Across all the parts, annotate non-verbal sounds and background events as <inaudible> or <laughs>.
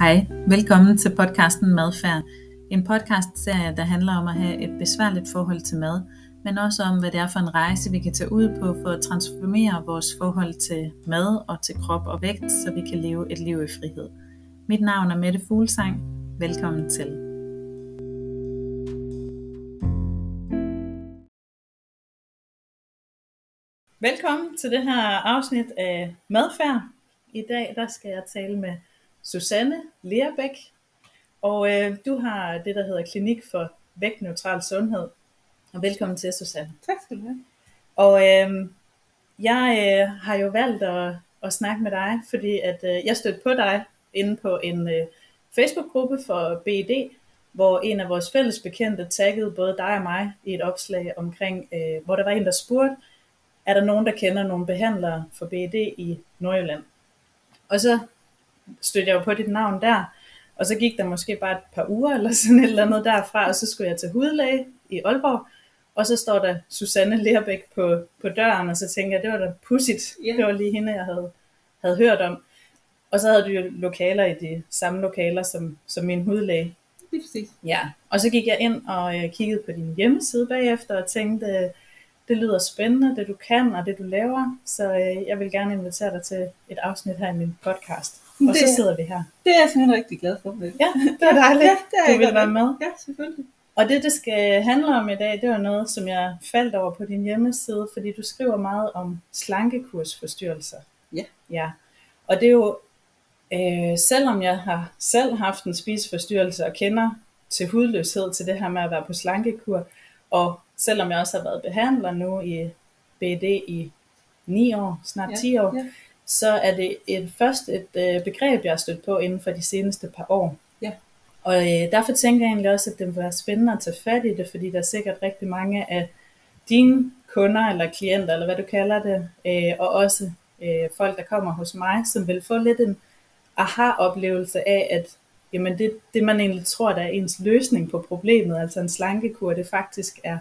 Hej, velkommen til podcasten Madfærd. En podcastserie, der handler om at have et besværligt forhold til mad, men også om, hvad det er for en rejse, vi kan tage ud på for at transformere vores forhold til mad og til krop og vægt, så vi kan leve et liv i frihed. Mit navn er Mette Fuglsang. Velkommen til. Velkommen til det her afsnit af Madfærd. I dag der skal jeg tale med Susanne Lerbæk, og øh, du har det, der hedder Klinik for Vægtneutral Sundhed. Og velkommen til, Susanne. Tak skal du have. Og øh, jeg øh, har jo valgt at, at snakke med dig, fordi at øh, jeg stødte på dig inde på en øh, Facebook-gruppe for BED, hvor en af vores fælles bekendte taggede både dig og mig i et opslag omkring, øh, hvor der var en, der spurgte, er der nogen, der kender nogle behandlere for BED i Nordjylland? Og så stødte jeg jo på dit navn der, og så gik der måske bare et par uger eller sådan et eller andet derfra, og så skulle jeg til hudlæge i Aalborg, og så står der Susanne Lerbæk på, på døren, og så tænker jeg, det var da pudsigt. Yeah. Det var lige hende, jeg havde, havde hørt om. Og så havde du jo lokaler i de samme lokaler som, som min hudlæge. Det er præcis. Ja, og så gik jeg ind og øh, kiggede på din hjemmeside bagefter og tænkte, det lyder spændende, det du kan og det du laver, så øh, jeg vil gerne invitere dig til et afsnit her i min podcast. Og det, så sidder vi her. Det er jeg simpelthen rigtig glad for. Ja, det er dejligt, ja, det er du vil være med. Ja, selvfølgelig. Og det, det skal handle om i dag, det var noget, som jeg faldt over på din hjemmeside, fordi du skriver meget om slankekursforstyrrelser. Ja. Ja, og det er jo, øh, selvom jeg har selv haft en spiseforstyrrelse og kender til hudløshed til det her med at være på slankekur, og selvom jeg også har været behandler nu i BD i 9 år, snart Ja, 10 år, ja. Så er det et, først et øh, begreb, jeg har stødt på inden for de seneste par år. Ja. Og øh, derfor tænker jeg egentlig også, at det vil være spændende at tage fat i det, fordi der er sikkert rigtig mange af dine kunder eller klienter, eller hvad du kalder det, øh, og også øh, folk, der kommer hos mig, som vil få lidt en aha-oplevelse af, at jamen det, det man egentlig tror, der er ens løsning på problemet, altså en slankekur, det faktisk er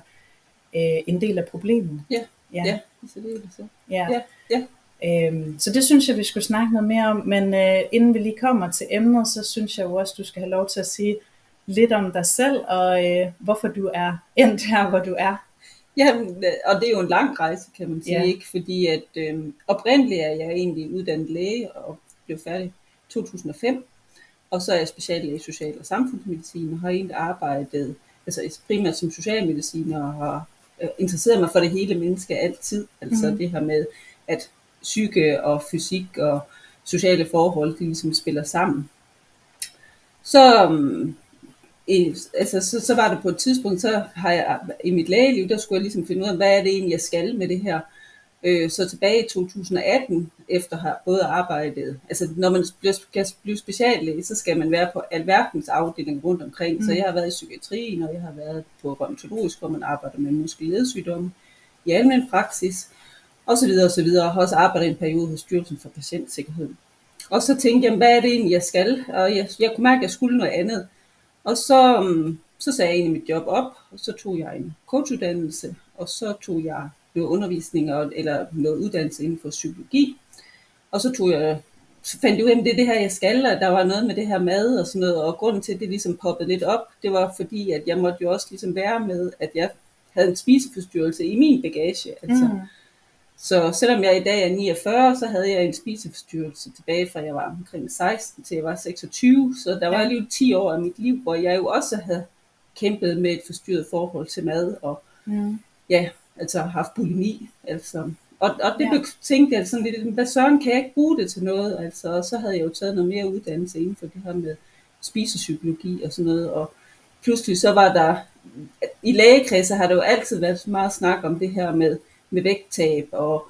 øh, en del af problemet. Ja, Ja. ja. Så det er det så. ja. Ja, ja. Øhm, så det synes jeg, vi skulle snakke noget mere om, men øh, inden vi lige kommer til emnet, så synes jeg jo også, du skal have lov til at sige lidt om dig selv, og øh, hvorfor du er endt her, hvor du er. Ja, og det er jo en lang rejse, kan man sige, Ja. ikke? Fordi at øh, oprindeligt er jeg egentlig uddannet læge og blev færdig i 2005. Og så er jeg speciallæge i social- og samfundsmedicin og har egentlig arbejdet altså primært som socialmediciner og har øh, interesseret mig for det hele menneske altid. Altså mm. det her med, at psyke og fysik og sociale forhold, de ligesom spiller sammen. Så, um, i, altså, så, så var det på et tidspunkt, så har jeg i mit lægeliv, der skulle jeg ligesom finde ud af, hvad er det egentlig, jeg skal med det her. Øh, så tilbage i 2018, efter at have både arbejdet, altså når man bliver, skal blive speciallæge, så skal man være på alverdens afdeling rundt omkring. Mm. Så jeg har været i psykiatrien, og jeg har været på rheumatologisk, hvor man arbejder med muskel-ledsygdomme i almen praksis, og så videre og så videre. Og har også arbejdet en periode hos Styrelsen for Patientsikkerhed. Og så tænkte jeg, hvad er det egentlig, jeg skal? Og jeg, jeg kunne mærke, at jeg skulle noget andet. Og så, mm, så sagde jeg egentlig mit job op, og så tog jeg en coachuddannelse, og så tog jeg noget undervisning og, eller noget uddannelse inden for psykologi. Og så tog jeg, så fandt jeg ud af, at det er det her, jeg skal, og der var noget med det her mad og sådan noget, og grunden til, at det ligesom poppede lidt op, det var fordi, at jeg måtte jo også ligesom være med, at jeg havde en spiseforstyrrelse i min bagage. Altså. Mm. Så selvom jeg i dag er 49, så havde jeg en spiseforstyrrelse tilbage fra jeg var omkring 16 til jeg var 26. Så der var alligevel 10 år af mit liv, hvor jeg jo også havde kæmpet med et forstyrret forhold til mad, og Mm. ja, altså haft bulimi. Altså. Og, og det ja. tænkte jeg sådan lidt, hvad søren kan jeg ikke bruge det til noget? Altså, og så havde jeg jo taget noget mere uddannelse inden for det her med spisepsykologi og sådan noget, og pludselig så var der, i lægekredse har der jo altid været meget snak om det her med, med vægttab og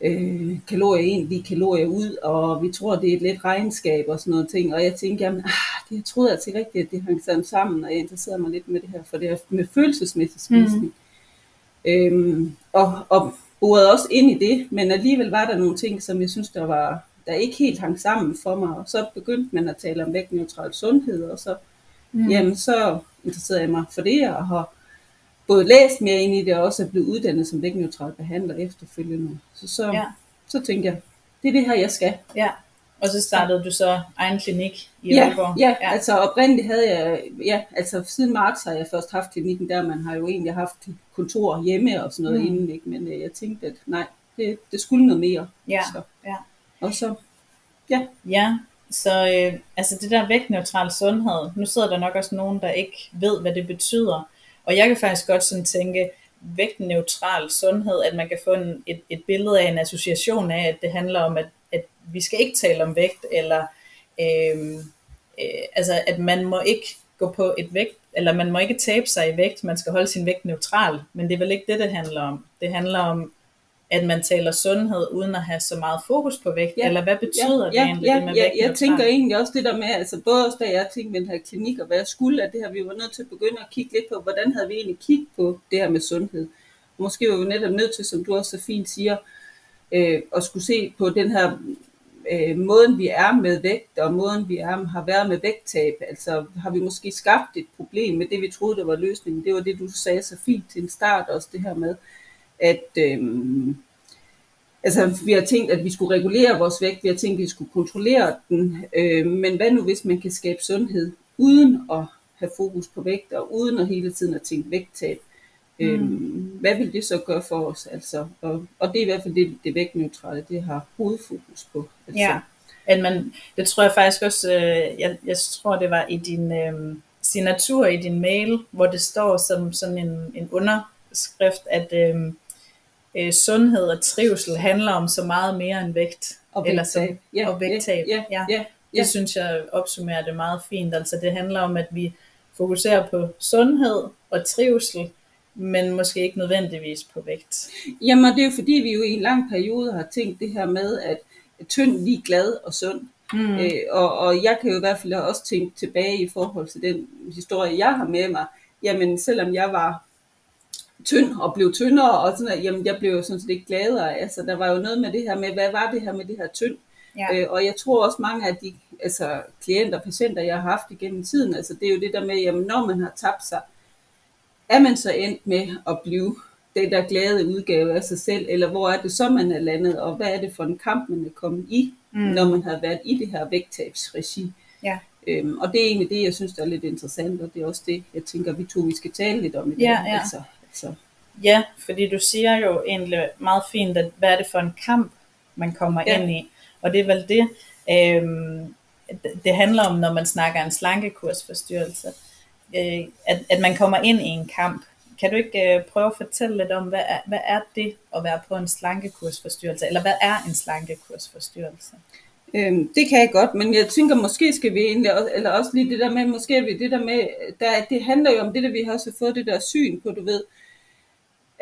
øh, kalorier ind, vi kalorier ud, og vi tror, det er et let regnskab og sådan noget ting. Og jeg tænkte, jamen, ah, det jeg troede altså ikke rigtigt, at det hang sådan sammen, og jeg interesserede mig lidt med det her, for det er med følelsesmæssig spisning. Mm. Øhm, og, og borede også ind i det, men alligevel var der nogle ting, som jeg synes, der var der ikke helt hang sammen for mig. Og så begyndte man at tale om vægtneutral sundhed, og så, mm. jamen, så interesserede jeg mig for det, og har både læst mere ind i det, og også er blevet uddannet som vægtneutral behandler efterfølgende. Så, så, Ja. så tænkte jeg, det er det her, jeg skal. Ja. Og så startede du så egen klinik i Ja, Aalborg? ja, ja, altså oprindeligt havde jeg, ja, altså siden marts har jeg først haft klinikken der, man har jo egentlig haft kontor hjemme og sådan noget Mm. inden, ikke? men øh, jeg tænkte, at nej, det, det skulle noget mere. Ja, Så, ja. og så, Ja, så øh, altså det der vægtneutral sundhed, nu sidder der nok også nogen, der ikke ved, hvad det betyder. Og jeg kan faktisk godt sådan tænke, vægtneutral sundhed, at man kan få en, et, et billede af en association af, at det handler om, at, at vi skal ikke tale om vægt, eller øh, øh, altså at man må ikke gå på et vægt, eller man må ikke tabe sig i vægt, man skal holde sin vægt neutral, men det er vel ikke det, det handler om. Det handler om, at man taler sundhed, uden at have så meget fokus på vægt, Ja, eller hvad betyder det ja, egentlig, ja, det med ja, vægt jeg tænker egentlig også det der med, altså både også da jeg tænkte med den her klinik og hvad jeg skulle, at det her, vi var nødt til at begynde at kigge lidt på, hvordan havde vi egentlig kigget på det her med sundhed. Måske var vi netop nødt til, som du også så fint siger, øh, at skulle se på den her øh, måden vi er med vægt, og måden vi er, har været med vægttab. Altså har vi måske skabt et problem med det, vi troede, der var løsningen. Det var det, du sagde så fint til en start også, det her med, at øh, altså, vi har tænkt, at vi skulle regulere vores vægt, vi har tænkt, at vi skulle kontrollere den, øh, men hvad nu, hvis man kan skabe sundhed uden at have fokus på vægt, og uden at hele tiden at tænke vægttab? Mm. Øhm, hvad vil det så gøre for os? Altså, og, og det er i hvert fald det, det vægtneutrale, det har hovedfokus på. Altså, Ja, at man, det tror jeg faktisk også, øh, jeg, jeg tror det var i din øh, signatur i din mail, hvor det står som sådan en, en underskrift, at øh, øh, sundhed og trivsel handler om så meget mere end vægt. og eller vægttab. som- Ja, og vægttab, Ja, ja. ja, ja, Det synes jeg opsummerer det meget fint. Altså det handler om, at vi fokuserer på sundhed og trivsel, men måske ikke nødvendigvis på vægt. Jamen, det er jo fordi, vi jo i en lang periode har tænkt det her med, at tynd lige glad og sund. Mm. Øh, og, og jeg kan jo i hvert fald også tænke tilbage i forhold til den historie, jeg har med mig. Jamen, selvom jeg var tynd og blev tyndere, og sådan, at, jamen, jeg blev jo sådan set ikke gladere. Altså, der var jo noget med det her med, hvad var det her med det her tynd? Ja. Øh, og jeg tror også mange af de altså, klienter og patienter, jeg har haft igennem tiden, altså, det er jo det der med, jamen, når man har tabt sig, er man så endt med at blive den der glade udgave af sig selv, eller hvor er det så, man er landet, og hvad er det for en kamp, man er kommet i, Mm. når man har været i det her vægttabsregi. Ja. Øhm, og det er egentlig det, jeg synes, der er lidt interessant, og det er også det, jeg tænker, vi to vi skal tale lidt om i dag. Ja, ja. Altså, altså, Ja, fordi du siger jo egentlig meget fint, at hvad er det for en kamp, man kommer Ja. ind i. Og det er vel det, øhm, det- det handler om, når man snakker en slankekursforstyrrelse, øh, at, at man kommer ind i en kamp. Kan du ikke øh, prøve at fortælle lidt om, hvad er, hvad er det at være på en slankekursforstyrrelse? Eller hvad er en slankekursforstyrrelse? Øhm, det kan jeg godt, men jeg tænker, måske skal vi egentlig også, eller også lige det der med, måske er vi det der med, der, det handler jo om det der, vi har også fået det der syn på, du ved,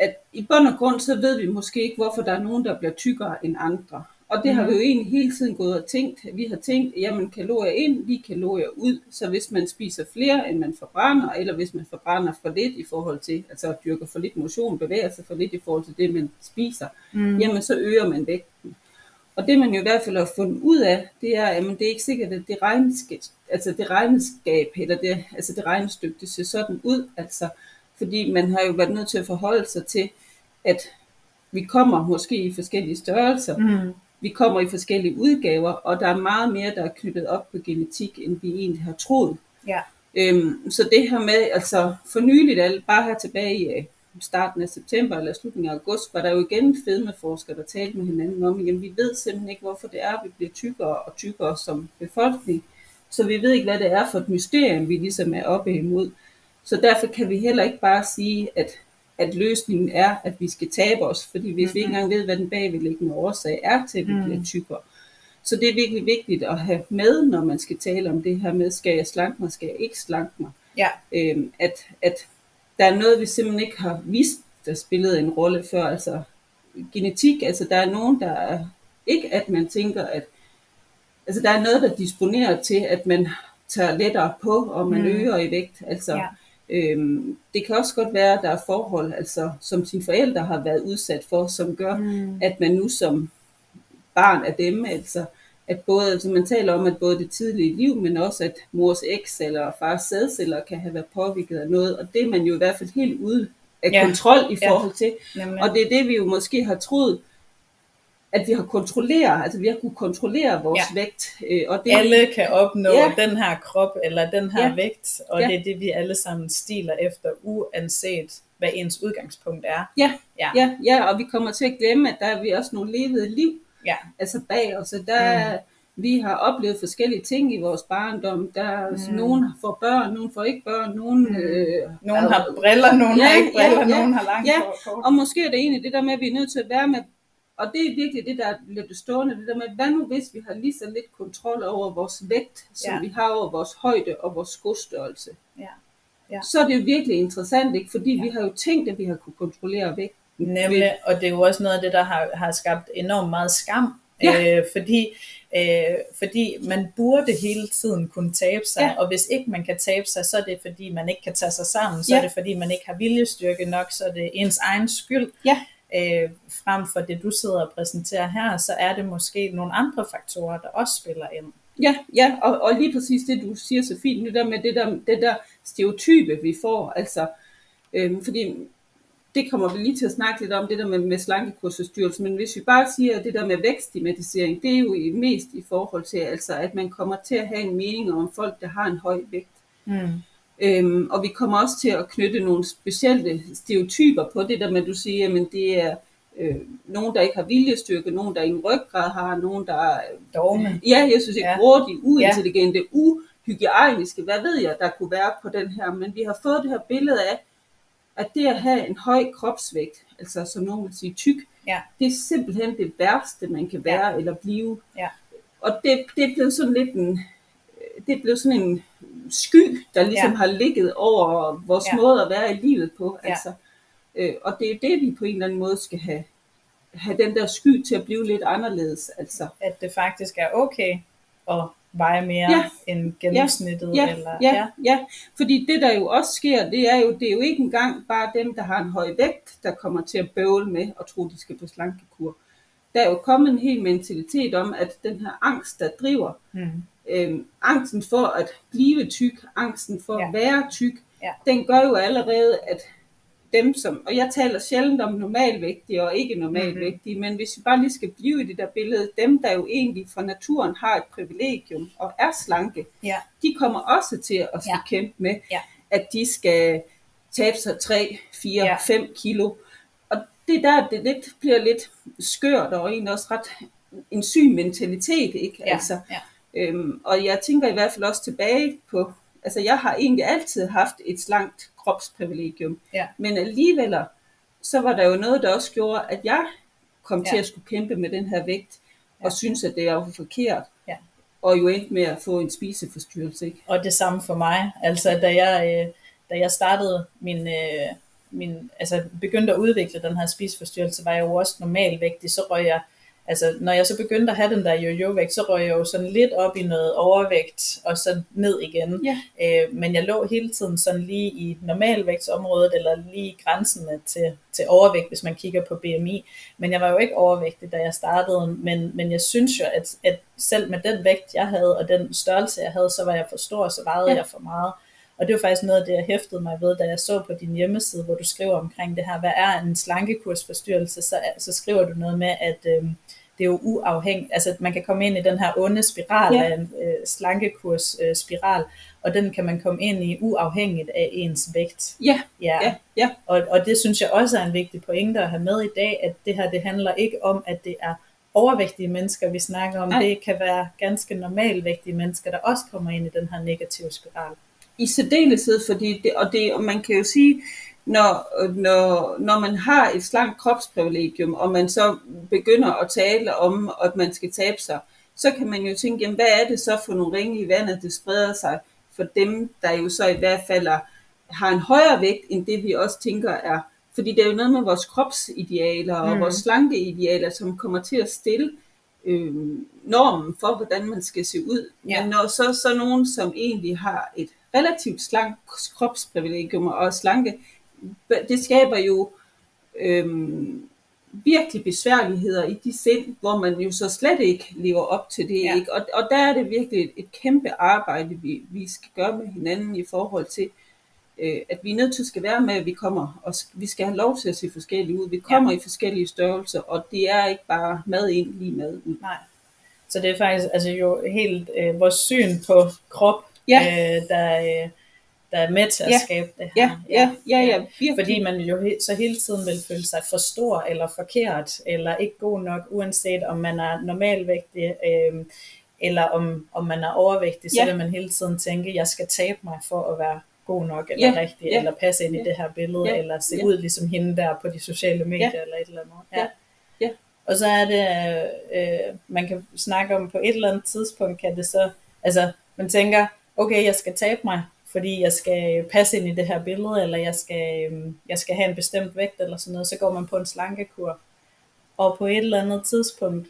at i bund og grund, så ved vi måske ikke, hvorfor der er nogen, der bliver tykkere end andre. Og det mm. har vi jo egentlig hele tiden gået og tænkt. Vi har tænkt, jamen kalorier ind, lige kalorier ud. Så hvis man spiser flere, end man forbrænder, eller hvis man forbrænder for lidt i forhold til, altså dyrker for lidt motion, bevæger sig for lidt i forhold til det, man spiser, mm. jamen så øger man vægten. Og det man jo i hvert fald har fundet ud af, det er, at det er ikke sikkert, at det regnskab, altså det regnskab, eller det, altså det regnestykke, det ser sådan ud, altså, fordi man har jo været nødt til at forholde sig til, at vi kommer måske i forskellige størrelser, Mm. vi kommer i forskellige udgaver, og der er meget mere, der er knyttet op på genetik, end vi egentlig har troet. Ja. Øhm, så det her med, altså for nyligt, bare her tilbage i øh, starten af september eller slutningen af august, var der jo igen fedmeforskere, der talte med hinanden om, at vi ved simpelthen ikke, hvorfor det er, at vi bliver tykkere og tykkere som befolkning. Så vi ved ikke, hvad det er for et mysterium, vi ligesom er oppe imod. Så derfor kan vi heller ikke bare sige, at, at løsningen er, at vi skal tabe os, fordi hvis mm-hmm. vi ikke engang ved, hvad den bagvedliggende årsag er til, at vi Mm. bliver tykkere. Så det er virkelig vigtigt at have med, når man skal tale om det her med, skal jeg slanke mig, skal jeg ikke slanke mig. Ja. Øhm, at, at der er noget, vi simpelthen ikke har vist, der spillede en rolle før. Altså genetik, altså der er nogen, der er ikke, at man tænker, at altså der er noget, der disponerer til, at man tager lettere på, og man Mm. øger i vægt. Altså, Ja. Øhm, det kan også godt være, at der er forhold, altså, som sine forældre har været udsat for, som gør, Mm. at man nu som barn af dem, altså at både, altså man taler om, at både det tidlige liv, men også at mors eks eller fars sædceller kan have været påvirket af noget, og det er man jo i hvert fald helt ude af Ja. kontrol i Ja. forhold til. Nemlig. Og det er det, vi jo måske har troet, at vi har kontrolleret, altså vi har kunne kontrollere vores Ja. vægt. Øh, og Det, alle kan opnå Ja. den her krop eller den her Ja. vægt, og Ja. det er det, vi alle sammen stiler efter, uanset hvad ens udgangspunkt er. Ja, Ja. ja, ja, og vi kommer til at glemme, at der er vi også nogle levede liv, Ja. altså bag os. Og der, mm. Vi har oplevet forskellige ting i vores barndom. Der mm. Nogen får børn, nogen får ikke børn, nogen... Mm. Øh, Nogen har briller, nogen Ja, har ikke briller, ja, ja. nogen har langt Ja, hår. Og måske er det egentlig det der med, at vi er nødt til at være med, og det er virkelig det, der er lidt stående, det der med, hvad nu hvis vi har lige så lidt kontrol over vores vægt, som Ja. vi har over vores højde og vores skostørrelse. Ja. Ja. Så er det jo virkelig interessant, ikke? fordi vi har jo tænkt, at vi har kunne kontrollere vægten. Nemlig, og det er jo også noget af det, der har, har skabt enormt meget skam. Ja. Øh, fordi, øh, fordi man burde hele tiden kunne tabe sig, Ja. og hvis ikke man kan tabe sig, så er det fordi, man ikke kan tage sig sammen, så Ja. er det fordi, man ikke har viljestyrke nok, så er det ens egen skyld. Ja. Øh, frem for det, du sidder og præsenterer her, så er det måske nogle andre faktorer, der også spiller ind. Ja, ja og, og lige præcis det, du siger så fint, det der med det der, det der stereotype, vi får, altså, øhm, fordi det kommer vi lige til at snakke lidt om, det der med, med slankekursusstyrelse, men hvis vi bare siger, at det der med vækststigmatisering, det er jo i, mest i forhold til, altså, at man kommer til at have en mening om folk, der har en høj vægt. Mm. Øhm, og vi kommer også til at knytte nogle specielle stereotyper på det der med, at du siger, at det er øh, nogen, der ikke har viljestyrke, nogen, der ingen ryggrad har, nogen, der er Dogme. Ja, jeg synes ikke, Ja. grådige, uintelligente, ja. uhygiejniske, hvad ved jeg, der kunne være på den her. Men vi har fået det her billede af, at det at have en høj kropsvægt, altså som nogen vil sige tyk, Ja. det er simpelthen det værste, man kan være ja. eller blive. Ja. Og det, det blev sådan lidt en, det blev sådan en sky, der ligesom Ja. har ligget over vores Ja. måde at være i livet på. Ja. Altså, øh, og det er det, vi på en eller anden måde skal have, have den der sky til at blive lidt anderledes. Altså. At det faktisk er okay at veje mere Ja. end gennemsnittet. Ja, eller, ja, ja, fordi det der jo også sker, det er jo, det er jo ikke engang bare dem, der har en høj vægt, der kommer til at bøvle med og tro, de skal på slankekur. Der er jo kommet en hel mentalitet om, at den her angst, der driver, Mm. Øhm, angsten for at blive tyk, angsten for Ja. at være tyk, Ja. den gør jo allerede, at dem som, og jeg taler sjældent om normalvægtige og ikke normalvægtige, mm-hmm. men hvis vi bare lige skal blive i det der billede, dem der jo egentlig fra naturen har et privilegium og er slanke, Ja. de kommer også til at skal Ja. kæmpe med, Ja. at de skal tabe sig 3, 4, Ja. 5 kilo. Og det er der, det lidt, bliver lidt skørt og egentlig også ret en syg mentalitet, ikke? Ja. Altså, ja. Øhm, og jeg tænker i hvert fald også tilbage på, altså jeg har egentlig altid haft et slankt kropsprivilegium, Ja. men alligevel så var der jo noget, der også gjorde, at jeg kom Ja. til at skulle kæmpe med den her vægt, og Ja. synes, at det var forkert, Ja. og jo endte med at få en spiseforstyrrelse. Ikke? Og det samme for mig. Altså, da jeg, øh, da jeg startede min, øh, min, altså begyndte at udvikle den her spiseforstyrrelse, var jeg jo også normalvægtig, så røg jeg, altså når jeg så begyndte at have den der jojo-vægt, så røg jeg jo sådan lidt op i noget overvægt, og så ned igen. Ja. Øh, men jeg lå hele tiden sådan lige i normalvægtsområdet, eller lige i grænsen til, til overvægt, hvis man kigger på BMI. Men jeg var jo ikke overvægtig, da jeg startede, men, men jeg synes jo, at, at selv med den vægt, jeg havde, og den størrelse, jeg havde, så var jeg for stor, så vejede Ja. jeg for meget. Og det var faktisk noget af det, jeg hæftede mig ved, da jeg så på din hjemmeside, hvor du skriver omkring det her, hvad er en slankekursforstyrrelse, så, så skriver du noget med, at øhm, det er jo uafhængigt, altså at man kan komme ind i den her onde spiral Ja. ja. af en øh, slankekursspiral, øh, spiral, og den kan man komme ind i uafhængigt af ens vægt. Ja, Ja, ja, ja, og, og det synes jeg også er en vigtig pointe at have med i dag, at det her det handler ikke om, at det er overvægtige mennesker, vi snakker om. Nej. Det kan være ganske normalvægtige mennesker, der også kommer ind i den her negative spiral. I særdeleshed, fordi det, og, det, og man kan jo sige, når, når, når man har et slankt kropsprivilegium, og man så begynder at tale om, at man skal tabe sig, så kan man jo tænke, jamen, hvad er det så for nogle ringe i vandet, det spreder sig for dem, der jo så i hvert fald er, har en højere vægt, end det vi også tænker er. Fordi det er jo noget med vores kropsidealer og Mm. vores slankeidealer, som kommer til at stille øh, normen for, hvordan man skal se ud. Ja. Men når så, så nogen, som egentlig har et relativt slank kropsprivilegium og slanke, det skaber jo øhm, virkelig besværligheder i de sind, hvor man jo så slet ikke lever op til det. Ja. Ikke? Og, og der er det virkelig et, et kæmpe arbejde, vi, vi skal gøre med hinanden i forhold til øh, at vi er nødt til at skal være med, at vi kommer, og vi skal have lov til at se forskellige ud. Vi kommer ja. i forskellige størrelser, og det er ikke bare mad ind, lige mad ud. Nej. Så det er faktisk altså jo helt øh, vores syn på krop, ja. øh, der, øh, der er med til at ja. skabe det her. Ja, ja, ja, ja, virkelig. Fordi man jo he- så hele tiden vil føle sig for stor eller forkert, eller ikke god nok, uanset om man er normalvægtig, øh, eller om, om man er overvægtig, så ja. vil man hele tiden tænke, jeg skal tabe mig for at være god nok, eller ja. rigtig, ja. eller passe ind ja. i det her billede, ja. eller se ja. ud ligesom hende der på de sociale medier, ja. eller et eller andet. Ja. Ja. Og så er det, øh, man kan snakke om på et eller andet tidspunkt, kan det så, altså man tænker, okay, jeg skal tabe mig, fordi jeg skal passe ind i det her billede, eller jeg skal, øhm, jeg skal have en bestemt vægt, eller sådan noget, så går man på en slankekur. Og på et eller andet tidspunkt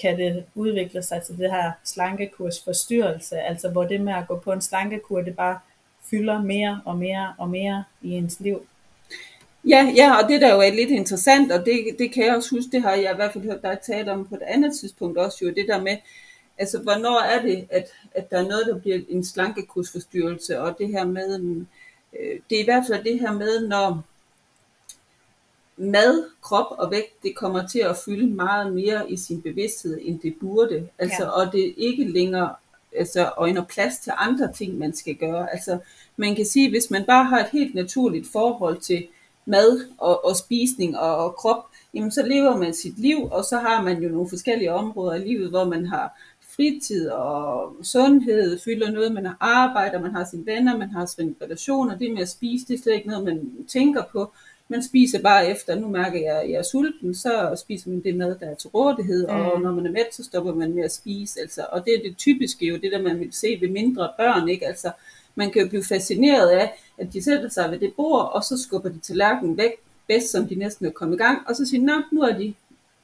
kan det udvikle sig til det her slankekurs forstyrrelse, altså hvor det med at gå på en slankekur, det bare fylder mere og mere og mere i ens liv. Ja, ja, og det der jo er lidt interessant, og det, det kan jeg også huske, det har jeg i hvert fald hørt dig tale om på et andet tidspunkt også, jo det der med, altså hvornår er det, at, at der er noget, der bliver en slankekursforstyrrelse, og det her med, øh, det er i hvert fald det her med, når mad, krop og vægt, det kommer til at fylde meget mere i sin bevidsthed, end det burde, altså, ja. og det ikke længere altså, øjner plads til andre ting, man skal gøre. Altså, man kan sige, hvis man bare har et helt naturligt forhold til mad og, og spisning og, og krop, jamen så lever man sit liv, og så har man jo nogle forskellige områder i livet, hvor man har fritid og sundhed fylder noget, man har arbejder, man har sine venner, man har sine relationer, det med at spise, det er slet ikke noget, man tænker på. Man spiser bare efter, nu mærker jeg, at jeg er sulten, så spiser man det mad, der er til rådighed, mm. og når man er mæt, så stopper man med at spise. Altså. Og det er det typiske jo, det der man vil se ved mindre børn, ikke? Altså, man kan jo blive fascineret af, at de sætter sig ved det bord, og så skubber de tallerkenen væk, bedst som de næsten er kommet i gang, og så siger de, nu er de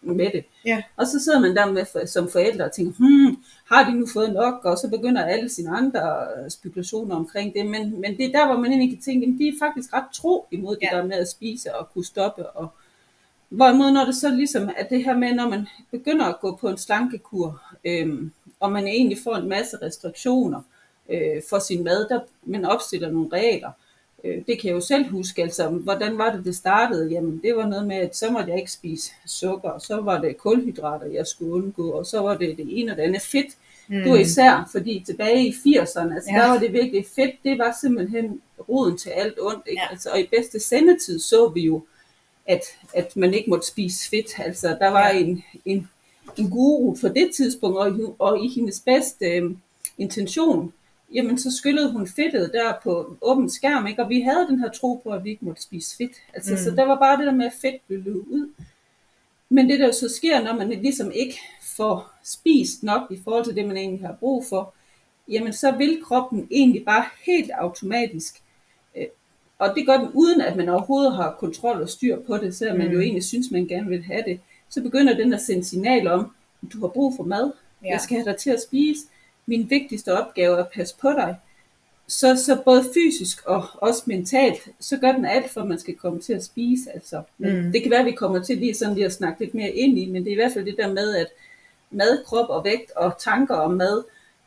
med det. Ja. Og så sidder man der med som forældre og tænker, hmm, har de nu fået nok? Og så begynder alle sine andre spekulationer omkring det. Men, men det er der, hvor man egentlig kan tænke, at de er faktisk ret tro imod det ja. der med at spise og kunne stoppe. Og, hvorimod når det så ligesom er det her med, når man begynder at gå på en slankekur, øhm, og man egentlig får en masse restriktioner øh, for sin mad, der man opstiller nogle regler, Øh, det kan jeg jo selv huske, altså, hvordan var det, det startede? Jamen, det var noget med, at så måtte jeg ikke spise sukker, og så var det kulhydrater, jeg skulle undgå, og så var det det ene og det andet fedt. Mm. Det var især, fordi tilbage i 80'erne, altså, ja. der var det virkelig fedt, det var simpelthen roden til alt ondt. Ikke? Ja. Altså, og i bedste sendetid så vi jo, at, at man ikke måtte spise fedt. Altså, der var ja. en, en, en guru for det tidspunkt, og, og i hendes bedste øh, intention, jamen så skyllede hun fedtet der på åben skærm, ikke? og vi havde den her tro på, at vi ikke måtte spise fedt. Altså, mm. Så der var bare det der med, at fedt blev løbet ud. Men det der så sker, når man ligesom ikke får spist nok i forhold til det, man egentlig har brug for, jamen så vil kroppen egentlig bare helt automatisk, øh, og det gør den uden at man overhovedet har kontrol og styr på det, selvom mm. man jo mm. egentlig synes, man gerne vil have det, så begynder den at sende signal om, at du har brug for mad, ja. jeg skal have dig til at spise, min vigtigste opgave er at passe på dig. Så, så både fysisk og også mentalt, så gør den alt for, at man skal komme til at spise. Altså. Men mm. Det kan være, at vi kommer til lige sådan lige at snakke lidt mere ind i, men det er i hvert fald det der med, at mad, krop og vægt og tanker om mad,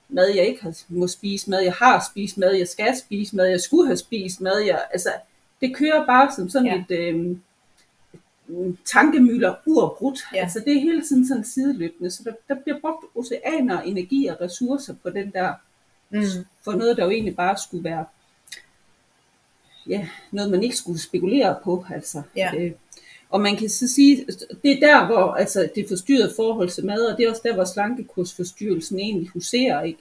mad jeg ikke har, må spise, mad jeg har spist, mad jeg skal spise, mad jeg skulle have spist, mad jeg, altså det kører bare som sådan ja. et, øh, tankemøller uafbrudt. Ja. Altså det er hele tiden sådan sideløbende, så der, der bliver brugt oceaner, energi og ressourcer på den der, mm. for noget, der jo egentlig bare skulle være, ja, noget man ikke skulle spekulere på, altså. Ja. Øh, og man kan så sige, det er der, hvor altså, det forstyrrede forhold til mad, og det er også der, hvor slankekursforstyrrelsen egentlig huserer, ikke?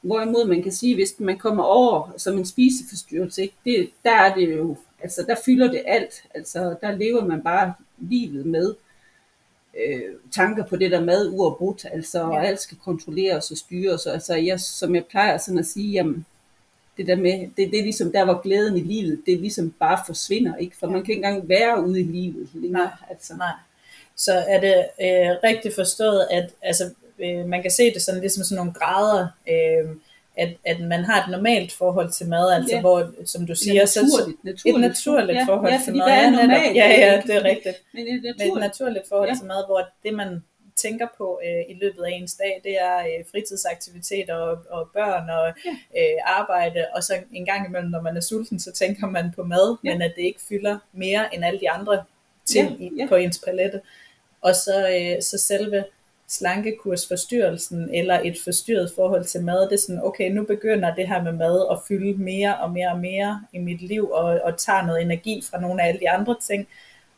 Hvorimod man kan sige, hvis man kommer over som en spiseforstyrrelse, ikke? Det, der er det jo Altså der fylder det alt. Altså der lever man bare livet med øh, tanker på det der mad uafbrudt. Altså ja. alt skal kontrolleres og styres. Altså jeg, som jeg plejer sådan at sige, jamen, det der med, det, det er ligesom der, hvor glæden i livet, det ligesom bare forsvinder, ikke? For ja. man kan ikke engang være ude i livet længere. Nej, altså. nej. Så er det øh, rigtigt forstået, at altså, øh, man kan se det sådan ligesom sådan nogle grader, øh, at, at man har et normalt forhold til mad, altså ja. hvor, som du siger, ja, naturligt, så, naturligt, et naturligt ja, forhold ja, til mad. Ja, normalt, ja, ja, det er rigtigt. Men et naturligt, Men et naturligt forhold ja. til mad, hvor det man tænker på øh, i løbet af ens dag, det er øh, fritidsaktiviteter og, og børn og ja. øh, arbejde, og så en gang imellem, når man er sulten, så tænker man på mad, ja. men at det ikke fylder mere end alle de andre ting ja. Ja. På ens palette. Og så, øh, så selve slankekursforstyrrelsen eller et forstyrret forhold til mad, det er sådan, okay, nu begynder det her med mad at fylde mere og mere og mere i mit liv, og, og tager noget energi fra nogle af alle de andre ting,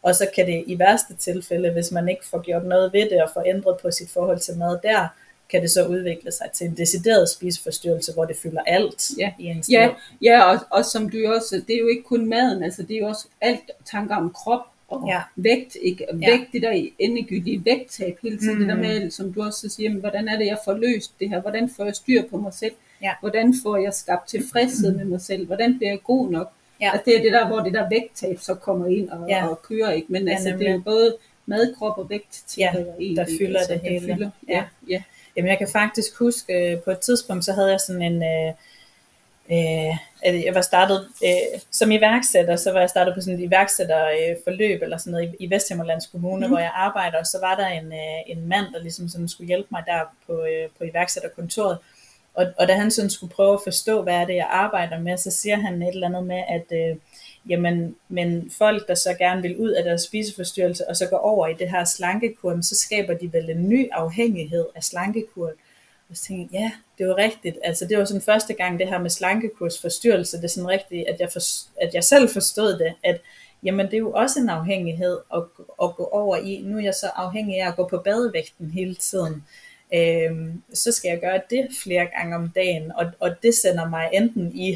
og så kan det i værste tilfælde, hvis man ikke får gjort noget ved det og får ændret på sit forhold til mad der, kan det så udvikle sig til en decideret spiseforstyrrelse, hvor det fylder alt ja. i ens ja, liv. Ja, og, og som du også, det er jo ikke kun maden, altså det er jo også alt tanker om krop, og ja. vægt, ikke? Og vægt, ja. det der endegyldige vægttab hele tiden, mm. det der med, som du også siger, jamen, hvordan er det, jeg får løst det her, hvordan får jeg styr på mig selv, ja. hvordan får jeg skabt tilfredshed mm. med mig selv, hvordan bliver jeg god nok, ja. altså, det er det der, hvor det der vægttab så kommer ind og, ja. og kører, ikke? men ja, altså, det er jo både mad, krop og vægt til ja, en, der fylder altså, det hele. Fylder, ja. Ja. ja. Jamen jeg kan faktisk huske, øh, på et tidspunkt, så havde jeg sådan en, øh, øh, jeg var startet øh, som iværksætter, så var jeg startet på sådan et iværksætterforløb eller sådan noget i, i Vesthimmerlands Kommune, mm. hvor jeg arbejder, og så var der en, øh, en mand, der ligesom sådan skulle hjælpe mig der på, øh, på iværksætterkontoret, og, og da han sådan skulle prøve at forstå, hvad er det, jeg arbejder med, så siger han et eller andet med, at øh, jamen, men folk, der så gerne vil ud af deres spiseforstyrrelse, og så går over i det her slankekur, så skaber de vel en ny afhængighed af slankekuren. Og så tænkte jeg, ja, det var rigtigt. Altså det var sådan første gang det her med slankekursforstyrrelse, det er sådan rigtigt, at jeg, for, at jeg selv forstod det, at jamen det er jo også en afhængighed at, at gå over i. Nu er jeg så afhængig af at gå på badevægten hele tiden. Øhm, så skal jeg gøre det flere gange om dagen, og, og det sender mig enten i,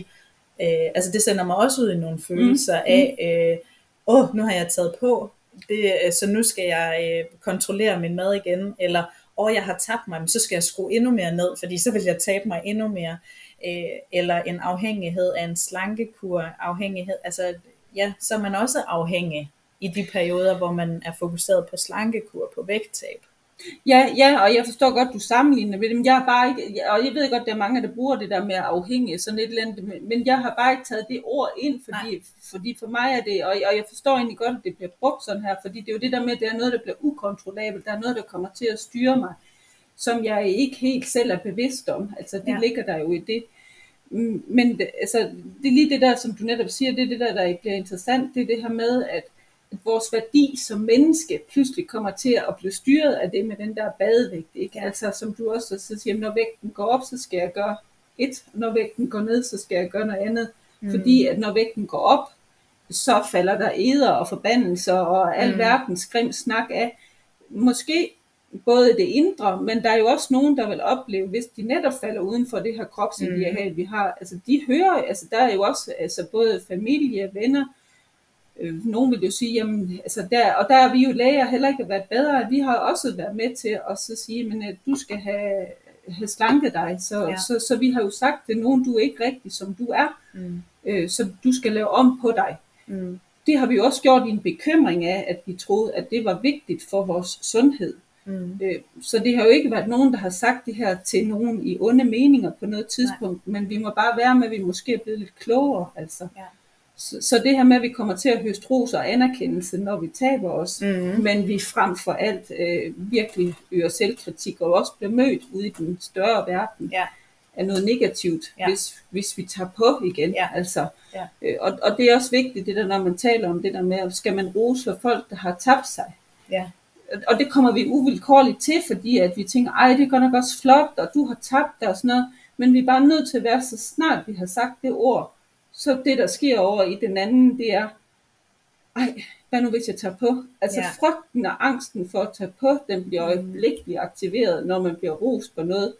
øh, altså det sender mig også ud i nogle følelser mm. af, øh, åh, øh, oh, nu har jeg taget på, det, så nu skal jeg øh, kontrollere min mad igen, eller og jeg har tabt mig, men så skal jeg skrue endnu mere ned, fordi så vil jeg tabe mig endnu mere. Øh, eller en afhængighed af en slankekur, afhængighed, altså ja, så er man også afhængig i de perioder, hvor man er fokuseret på slankekur, på vægttab. Ja, ja, og jeg forstår godt, du sammenligner med dem. Jeg bare ikke, og jeg ved godt, der er mange, der bruger det der med afhængig, sådan et eller andet, men jeg har bare ikke taget det ord ind, fordi, fordi for mig er det, og, og jeg forstår egentlig godt, at det bliver brugt sådan her, fordi det er jo det der med, at det er noget, der bliver ukontrollabelt, der er noget, der kommer til at styre mig, som jeg ikke helt selv er bevidst om. Altså, det ja. ligger der jo i det. Mm, men altså, det er lige det der, som du netop siger, det er det der, der bliver interessant, det er det her med, at at vores værdi som menneske pludselig kommer til at blive styret af det med den der badevægt. Ikke? Altså som du også så siger, når vægten går op, så skal jeg gøre et, når vægten går ned, så skal jeg gøre noget andet. Mm. Fordi at når vægten går op, så falder der eder og forbandelser og al mm. verdens grim snak af. Måske både det indre, men der er jo også nogen, der vil opleve, hvis de netop falder uden for det her kropsideal, mm. vi har. Altså de hører, altså der er jo også altså både familie, venner, øh, nogen vil jo sige, jamen, altså der, og der er vi jo læger heller ikke været bedre, vi har også været med til at så sige, men at du skal have, have slanket dig, så, ja. så, så vi har jo sagt til nogen, du er ikke rigtig som du er, mm. øh, så du skal lave om på dig. Mm. Det har vi jo også gjort i en bekymring af, at vi troede, at det var vigtigt for vores sundhed. Mm. Øh, så det har jo ikke været nogen, der har sagt det her til nogen i onde meninger på noget tidspunkt, Nej. men vi må bare være med, at vi måske er blevet lidt klogere. Altså. Ja. Så, så det her med, at vi kommer til at høste ros og anerkendelse, når vi taber os, mm-hmm. men vi frem for alt øh, virkelig øger selvkritik og også bliver mødt ude i den større verden ja. af noget negativt, ja. hvis, hvis vi tager på igen. Ja. Altså, ja. Øh, og, og det er også vigtigt, det der, når man taler om det der med, skal man rose for folk, der har tabt sig. Ja. Og det kommer vi uvilkårligt til, fordi at vi tænker, ej, det går nok også flot, og du har tabt dig og sådan noget. Men vi er bare nødt til at være så snart, vi har sagt det ord, så det, der sker over i den anden, det er, ej, hvad nu hvis jeg tager på? Altså ja. frygten og angsten for at tage på, den bliver øjeblikkeligt aktiveret, når man bliver rost på noget,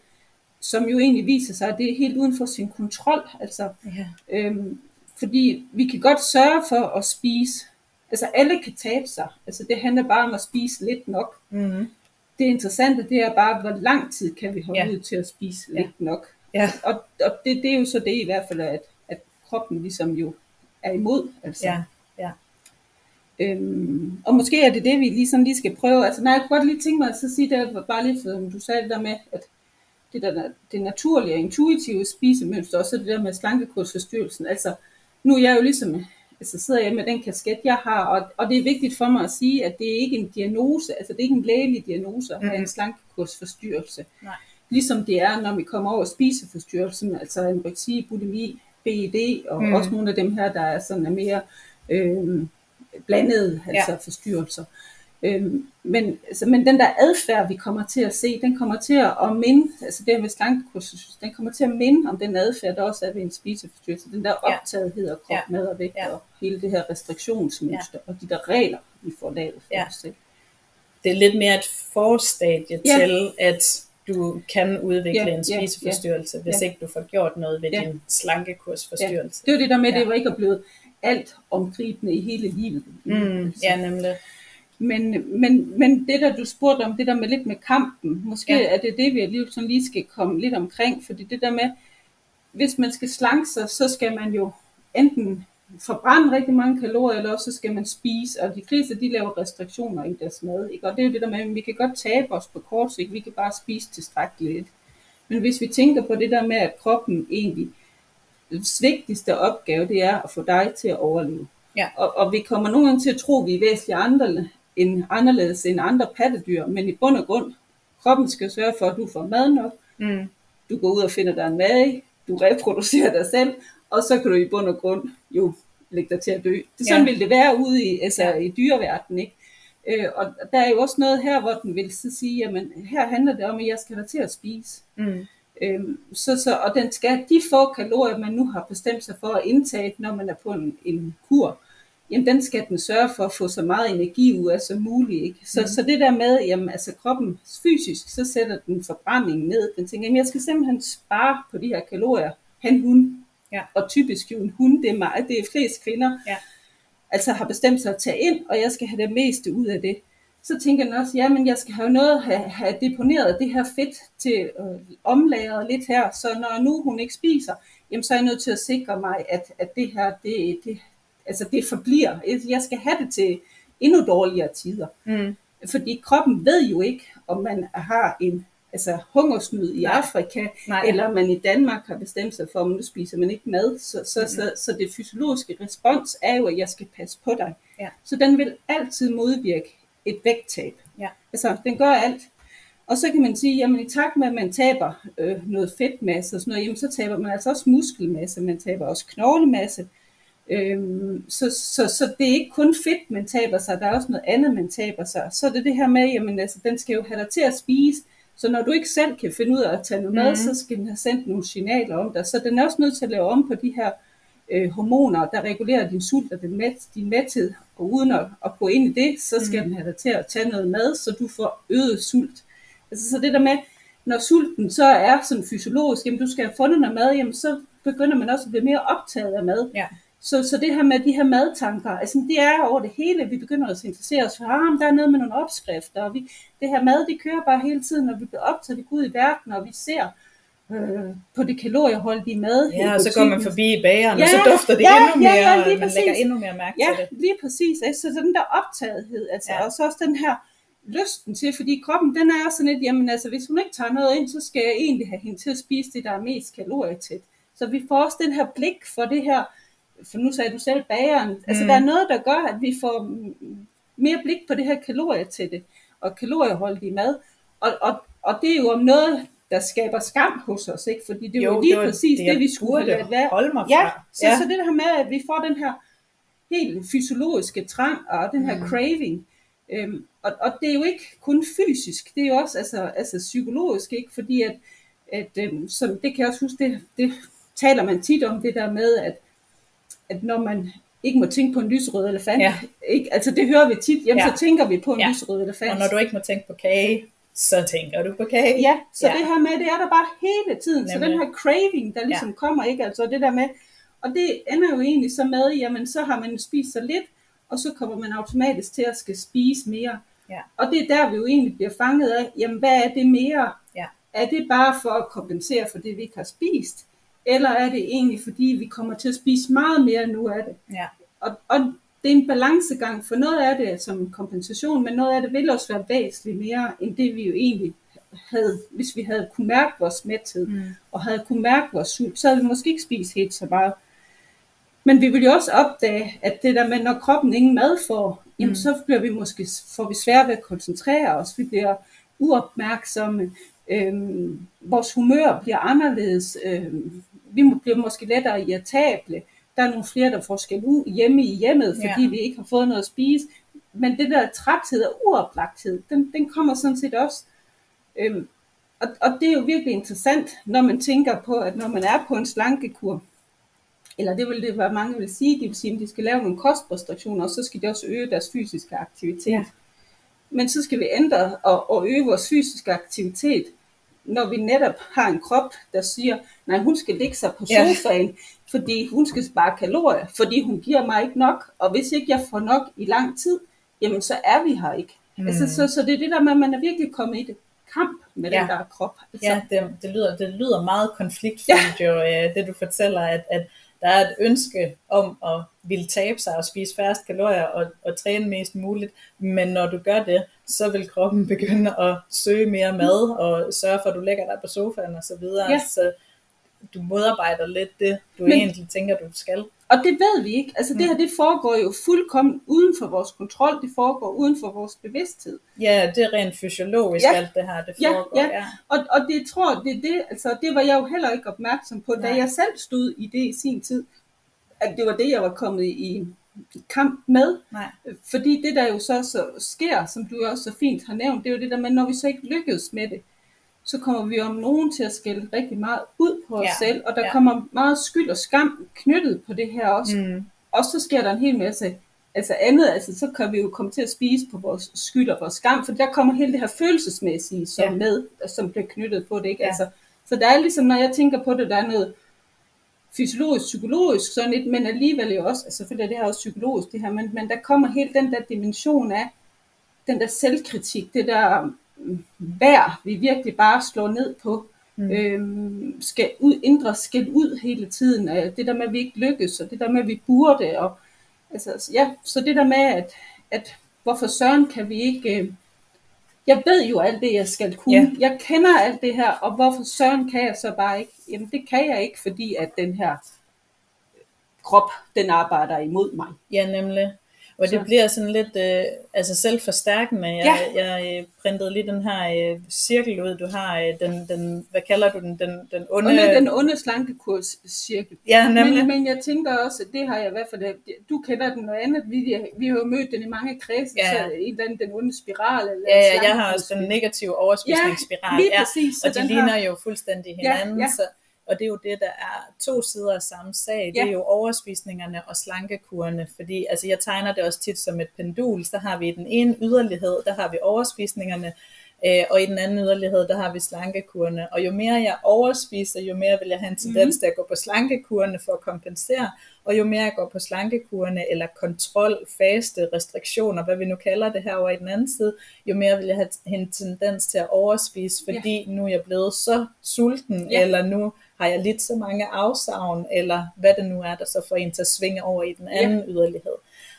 som jo egentlig viser sig, at det er helt uden for sin kontrol. Altså, ja. øhm, fordi vi kan godt sørge for at spise. Altså alle kan tabe sig. Altså det handler bare om at spise lidt nok. Mm. Det interessante, det er bare, hvor lang tid kan vi holde ja. ud til at spise ja. lidt nok. Ja. Og, og det, det er jo så det i hvert fald, at kroppen ligesom jo er imod. Altså. Ja, ja. Øhm, og måske er det det, vi ligesom lige skal prøve. Altså, nej, jeg kunne godt lige tænke mig at så sige, det bare lige, for du sagde det der med, at det, der, det naturlige og intuitive spisemønster, og så det der med slankekursforstyrrelsen. Altså, nu er jeg jo ligesom altså sidder jeg med den kasket, jeg har, og, og det er vigtigt for mig at sige, at det er ikke en diagnose, altså det er ikke en lægelig diagnose at have Mhm. en slankekursforstyrrelse. Nej. Ligesom det er, når vi kommer over spiseforstyrrelsen, altså anoreksi, bulimi, BED, og mm. også nogle af dem her, der er sådan er mere øh, blandede altså Ja. forstyrrelser. Øhm, men, altså, men den der adfærd, vi kommer til at se, den kommer til at minde, altså det her med slankekursus, den kommer til at minde om den adfærd, der også er ved en spiseforstyrrelse. Den der Ja. optagethed og krop, Ja. mad og vægt, Ja. og hele det her restriktionsmønster, og de der regler, vi får lavet for Ja. os selv. Det er lidt mere et forstadie Ja. til, at du kan udvikle Ja, en ja, spiseforstyrrelse, hvis ja. ikke du får gjort noget ved Ja. din slankekursforstyrrelse. Det var det der med, at Ja. det var ikke blevet alt omgribende i hele livet. Mm, Altså, ja, nemlig. Men, men, men det der, du spurgte om, det der med lidt med kampen, måske Ja. ja. er det det, vi alligevel sådan lige skal komme lidt omkring, fordi det der med, hvis man skal slanke sig, så skal man jo enten forbrænde rigtig mange kalorier, eller også så skal man spise, og de fleste, de laver restriktioner i deres mad, ikke? og det er jo det der med, at vi kan godt tabe os på kort sigt, vi kan bare spise tilstrækkeligt lidt. Men hvis vi tænker på det der med, at kroppen egentlig, det vigtigste opgave, det er at få dig til at overleve. Ja. Og, og vi kommer nogle gange til at tro, at vi er væsentligt andre, end, anderledes end andre pattedyr, men i bund og grund, kroppen skal sørge for, at du får mad nok, Mm, du går ud og finder dig en mad, du reproducerer dig selv, og så kan du i bund og grund jo lægge dig til at dø. Det, sådan Ja. vil det være ude i, altså, Ja. i dyreverdenen, ikke? Øh, og der er jo også noget her, hvor den vil så sige, jamen her handler det om, at jeg skal have til at spise. mm, Øhm, så, så, og den skal, de få kalorier, man nu har bestemt sig for at indtage, når man er på en, en kur, jamen den skal den sørge for at få så meget energi ud af som muligt. Ikke? Så, mm. så det der med, jamen altså kroppen fysisk, så sætter den forbrændingen ned. Den tænker, jamen jeg skal simpelthen spare på de her kalorier. Han, hun. Ja. Og typisk jo en hund, det er mig, det er flest kvinder. Ja. Altså har bestemt sig at tage ind, og jeg skal have det meste ud af det så tænker den også, ja, men jeg skal have noget, have, have deponeret det her fedt til øh, omlagret lidt her, så når nu hun ikke spiser, jamen så er jeg nødt til at sikre mig, at, at det her, det, det, altså det forbliver. Jeg skal have det til endnu dårligere tider. mm, Fordi kroppen ved jo ikke, om man har en altså hungersnød i. Afrika, Nej. eller man i Danmark har bestemt sig for, at nu spiser man ikke mad. Så, så, Mhm. så, så det fysiologiske respons er jo, at jeg skal passe på dig. Ja. Så den vil altid modvirke et vægttab. Ja. Altså, den gør alt. Og så kan man sige, jamen i takt med, at man taber øh, noget fedtmasse og sådan noget, jamen så taber man altså også muskelmasse, man taber også knoglemasse. Øhm, så, så, så det er ikke kun fedt, man taber sig, der er også noget andet, man taber sig. Så er det det her med, jamen altså, den skal jo have dig til at spise, så når du ikke selv kan finde ud af at tage noget mad, Mhm. så skal den have sendt nogle signaler om dig. Så den er også nødt til at lave om på de her øh, hormoner, der regulerer din sult og din, mæt, din mæthed. Og uden at, at gå ind i det, så skal Mhm. den have dig til at tage noget mad, så du får øget sult. Altså så det der med, når sulten så er sådan fysiologisk, jamen du skal have fundet noget mad, jamen så begynder man også at blive mere optaget af mad. Ja. Så, så det her med de her madtanker, altså det er over det hele, vi begynder at interessere os for, ah, der er noget med nogle opskrifter, og vi, det her mad, det kører bare hele tiden, og vi bliver optaget ud i verden, og vi ser øh, på det kalorieholdige mad. Ja, og så går man forbi bageren, Ja, og så dufter det ja, endnu ja, mere, ja, lige og man præcis. lægger endnu mere mærke Ja, til det. lige præcis. Ikke? Så den der optagethed, altså, Ja. ja. og så også den her lysten til, fordi kroppen, den er sådan lidt, jamen altså, hvis hun ikke tager noget ind, så skal jeg egentlig have hende til at spise det, der er mest kalorietæt. Så vi får også den her blik for det her, for nu sagde du selv bageren, altså Mm. der er noget, der gør, at vi får mm, mere blik på det her kalorietætte og kalorieholdige mad, og, og, og det er jo om noget, der skaber skam hos os, ikke? fordi det er jo, jo lige var præcis det, det vi skulle have ladet være. holde mig Ja, fra. så, ja. så det her med, at vi får den her helt fysiologiske trang og den her Mm. mm. craving, øhm, og, og det er jo ikke kun fysisk, det er jo også altså, altså psykologisk, ikke? fordi at, at øhm, som det kan jeg også huske, det, det taler man tit om, det der med, at, at når man ikke må tænke på en lyserød elefant, Ja. ikke? altså det hører vi tit, jamen Ja. så tænker vi på en Ja. lyserød elefant. Og når du ikke må tænke på kage, så tænker du på kage. Ja, så Ja. det her med, det er der bare hele tiden. Nemlig. Så den her craving, der ligesom ja. kommer, ikke? Altså det der med, og det ender jo egentlig så med, jamen så har man spist så lidt, og så kommer man automatisk til at skal spise mere. Ja. Og det er der, vi jo egentlig bliver fanget af, jamen hvad er det mere? Ja. Er det bare for at kompensere for det, vi ikke har spist? Eller er det egentlig, fordi vi kommer til at spise meget mere nu af det? Ja. Og, og det er en balancegang, for noget af det som kompensation, men noget af det vil også være væsentligt mere, end det vi jo egentlig havde, hvis vi havde kunne mærke vores mæthed, Mm. og havde kunne mærke vores sult, så havde vi måske ikke spist helt så meget. Men vi vil jo også opdage, at det der med, når kroppen ingen mad får, jamen Mm. så bliver vi måske, får vi svært ved at koncentrere os. Vi bliver uopmærksomme. Øhm, vores humør bliver anderledes. Øhm, vi må- bliver måske lettere irritable. Der er nogle flere, der får skæld ud hjemme i hjemmet, fordi Ja. vi ikke har fået noget at spise. Men det der træthed og uoplagthed, den, den kommer sådan set også. Øhm, og, og det er jo virkelig interessant, når man tænker på, at når man er på en slankekur, eller det vil det være mange vil sige, de vil sige, at de skal lave nogle kostrestriktioner, og så skal de også øge deres fysiske aktivitet. Ja. Men så skal vi ændre og, og øge vores fysiske aktivitet, når vi netop har en krop, der siger, nej, hun skal ligge sig på Ja. sofaen, fordi hun skal spare kalorier, fordi hun giver mig ikke nok, og hvis ikke jeg får nok i lang tid, jamen så er vi her ikke. Mm. Altså, så, så det er det der med, at man er virkelig kommet i det kamp med Ja. den der krop. Altså, Ja, det, det, lyder, det lyder meget konfliktfyldt jo, øh, det du fortæller, at, at der er et ønske om at ville tabe sig og spise færrest kalorier og, og træne mest muligt, men når du gør det, så vil kroppen begynde at søge mere mad og sørge for, at du lægger dig på sofaen og så videre. Ja. Så du modarbejder lidt det, du Men- egentlig tænker, du skal. Og det ved vi ikke. Altså det Mm. her, det foregår jo fuldkommen uden for vores kontrol. Det foregår uden for vores bevidsthed. Ja, det er rent fysiologisk, Ja. alt det her, det Ja, foregår. ja. ja. Og, og det tror det det, altså det var jeg jo heller ikke opmærksom på, da Nej. jeg selv stod i det i sin tid, at det var det, jeg var kommet i kamp med. Nej. Fordi det, der jo så, så sker, som du også så fint har nævnt, det er jo det der med, når vi så ikke lykkedes med det, så kommer vi om nogen til at skælde rigtig meget ud på os Ja, selv, og der ja. kommer meget skyld og skam knyttet på det her også. Mm. Og så sker der en hel masse altså andet, altså så kan vi jo komme til at spise på vores skyld og vores skam, for der kommer hele det her følelsesmæssige som Ja. med, som bliver knyttet på det, ikke? Ja. Altså, så der er ligesom, når jeg tænker på det, der er noget fysiologisk, psykologisk, sådan lidt, men alligevel jo også, altså selvfølgelig er det her også psykologisk, det her, men, men der kommer hele den der dimension af, den der selvkritik, det der mm, værd, vi virkelig bare slår ned på, mm. øhm, skal ud, indre skal ud hele tiden, øh, det der med, at vi ikke lykkes, og det der med, at vi burde, og altså, ja, så det der med, at, at hvorfor søren kan vi ikke, øh, jeg ved jo alt det, jeg skal kunne, Ja. jeg kender alt det her, og hvorfor søren kan jeg så bare ikke, jamen det kan jeg ikke, fordi at den her krop, den arbejder imod mig. Ja, nemlig. Og det Så. bliver sådan lidt øh, altså selvforstærkende. Jeg, jeg øh, printede lige den her øh, cirkel ud. Du har øh, den, den, hvad kalder du den? Den, den onde... Under den onde slankekurs cirkel. Ja, nemlig. Men, men jeg tænker også, at det har jeg i hvert fald, du kender den noget andet, vi, vi har jo mødt den i mange kredse, Ja. så en eller anden den onde spiral. Eller Ja, ja, jeg har også den negative overspisningsspiral. Ja, lige ja, præcis. Så og de ligner har- jo fuldstændig Ja, hinanden. ja. Så, og det er jo det, der er to sider af samme sag. Det Ja. er jo overspisningerne og slankekurene. Fordi altså, jeg tegner det også tit som et pendul. Så har vi den ene yderlighed, der har vi overspisningerne. Øh, og i den anden yderlighed, der har vi slankekurene. Og jo mere jeg overspiser, jo mere vil jeg have en tendens Mhm. til at gå på slankekurene for at kompensere. Og jo mere jeg går på slankekurene, eller kontrol, faste, restriktioner, hvad vi nu kalder det her over i den anden side, jo mere vil jeg have en tendens til at overspise, fordi nu er jeg blevet så sulten, Ja. eller nu har jeg lidt så mange afsavn, eller hvad det nu er, der så får en til at svinge over i den anden yderlighed.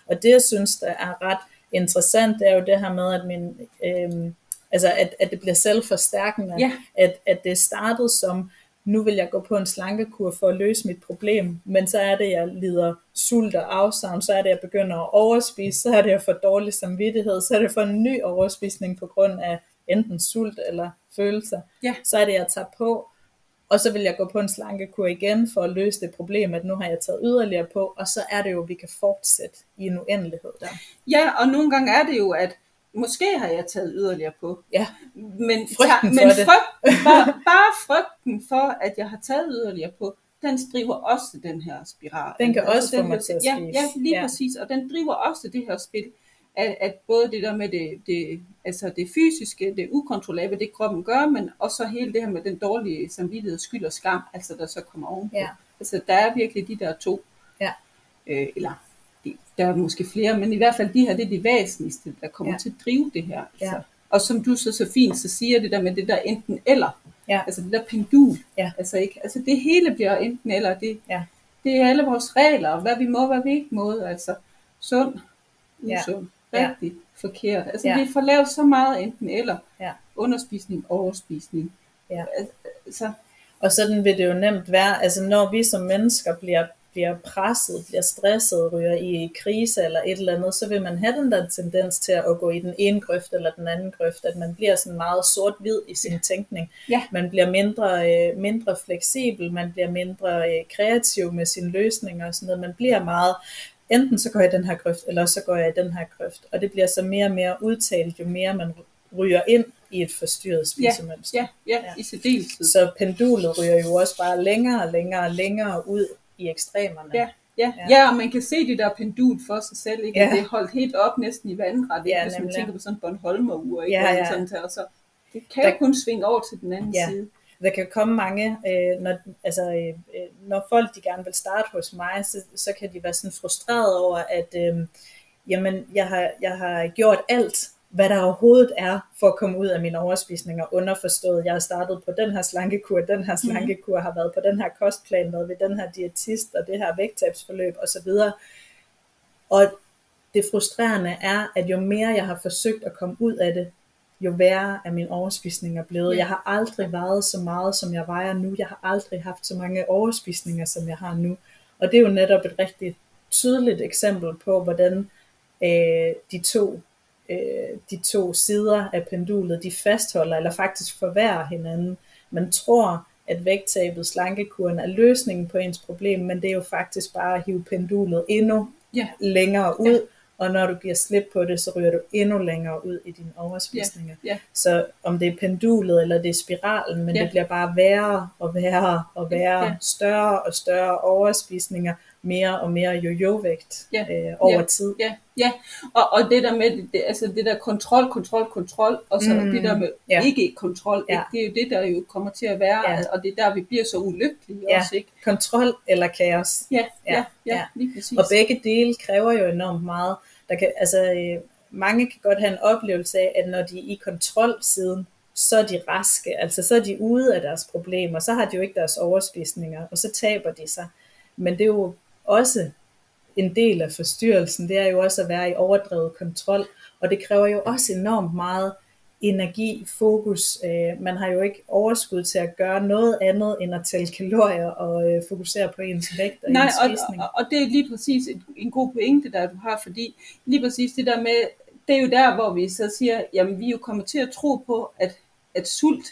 Og det, jeg synes, der er ret interessant, det er jo det her med, at min... Øhm, Altså at, at det bliver selvforstærkende, Ja. at, at det startede som, nu vil jeg gå på en slankekur for at løse mit problem, men så er det, jeg lider sult og afsavn, så er det, jeg begynder at overspise, så er det, jeg får dårlig samvittighed, så er det for en ny overspisning på grund af enten sult eller følelser, Ja. så er det, jeg tager på, og så vil jeg gå på en slankekur igen for at løse det problem, at nu har jeg taget yderligere på, og så er det jo, at vi kan fortsætte i en uendelighed der. Ja, og nogle gange er det jo, at måske har jeg taget yderligere på, Ja, men, Frygten men for det. <laughs> bare, bare frygten for, at jeg har taget yderligere på, den driver også den her spiral. Den kan også få mig til at ja. Ja, lige Ja. præcis, og den driver også det her spil, at, at både det der med det, det, altså det fysiske, det ukontrollable, det kroppen gør, men også hele det her med den dårlige samvittighed, skyld og skam, altså der så kommer ovenpå. Ja. Altså der er virkelig de der to, Ja. øh, eller der er måske flere, men i hvert fald de her, det er de væsentligste, der kommer Ja. ja. til at drive det her. Altså. Ja. Og som du så så fint så siger, det der med det der enten eller, Ja. altså det der pendul, Ja. altså, ikke, altså det hele bliver enten eller, det, Ja. det er alle vores regler, hvad vi må, hvad vi ikke må, altså sund, Ja. usund, Ja. rigtig, forkert. Altså Ja. vi får lavet så meget enten eller, Ja. underspisning, overspisning. Ja. Altså, Og sådan vil det jo nemt være, altså når vi som mennesker bliver bliver presset, bliver stresset, ryger i krise eller et eller andet, så vil man have den der tendens til at gå i den ene grøft eller den anden grøft, at man bliver sådan meget sort-hvid i sin tænkning. Ja. Man bliver mindre, øh, mindre fleksibel, man bliver mindre øh, kreativ med sine løsninger og sådan noget. Man bliver meget, enten så går jeg i den her grøft, eller så går jeg i den her grøft. Og det bliver så mere og mere udtalt, jo mere man ryger ind i et forstyrret spisemønster. Ja, ja, ja, i særdeleshed. Så pendulet ryger jo også bare længere og længere og længere ud i ekstremerne. Ja, ja, Ja. og man kan se det der pendul for sig selv, ikke? Ja. Det er holdt helt op næsten i vandret, ikke? Ja, hvis man tænker på sådan en Bornholmer-ur, ikke? Ja, ja. Sådan der, og så, det kan Der- jo kun svinge over til den anden Ja. side. Der kan komme mange, øh, når, altså, øh, når folk de gerne vil starte hos mig, så, så kan de være sådan frustreret over, at øh, jamen, jeg, har, jeg har gjort alt, hvad der overhovedet er, for at komme ud af mine overspisninger, underforstået. Jeg har startet på den her slankekur, den her slankekur, har været på den her kostplan, været ved den her diætist, og det her vægttabsforløb osv. Og det frustrerende er, at jo mere jeg har forsøgt at komme ud af det, jo værre er min overspisninger blevet. Ja. Jeg har aldrig vejet så meget, som jeg vejer nu. Jeg har aldrig haft så mange overspisninger, som jeg har nu. Og det er jo netop et rigtig tydeligt eksempel på, hvordan øh, de to øh, de to sider af pendulet, de fastholder eller faktisk forværrer hinanden. Man tror, at vægttabet, slankekuren er løsningen på ens problem, men det er jo faktisk bare at hive pendulet endnu Ja. længere ud, og når du giver slip på det, så ryger du endnu længere ud i dine overspisninger. Ja. Så om det er pendulet eller det er spiralen, men Ja. det bliver bare værre og værre og værre, Ja. større og større overspisninger, mere og mere jojo-vægt Ja. øh, over Ja. tid. Ja, ja. Og, og det der med, det, altså det der kontrol, kontrol, kontrol, og så Mm, det der med ja. ikke kontrol, Ja. det er jo det, der jo kommer til at være, Ja. og det er der, vi bliver så ulykkelige Ja. også, ikke? Kontrol eller kaos. Ja, Ja, ja, ja, ja. ja, lige præcis. Og begge dele kræver jo enormt meget. Der kan, altså, øh, mange kan godt have en oplevelse af, at når de er i kontrolsiden, så er de raske, altså så er de ude af deres problemer, så har de jo ikke deres overspisninger, og så taber de sig. Men det er jo også en del af forstyrrelsen, det er jo også at være i overdrevet kontrol, og det kræver jo også enormt meget energi, fokus. Øh, man har jo ikke overskud til at gøre noget andet end at tælle kalorier og øh, fokusere på ens vægt og Nej, ens og, spisning. og, og det er lige præcis en, en god pointe, der du har, fordi lige præcis det der med, det er jo der, hvor vi så siger, jamen vi er jo kommet til at tro på, at, at sult,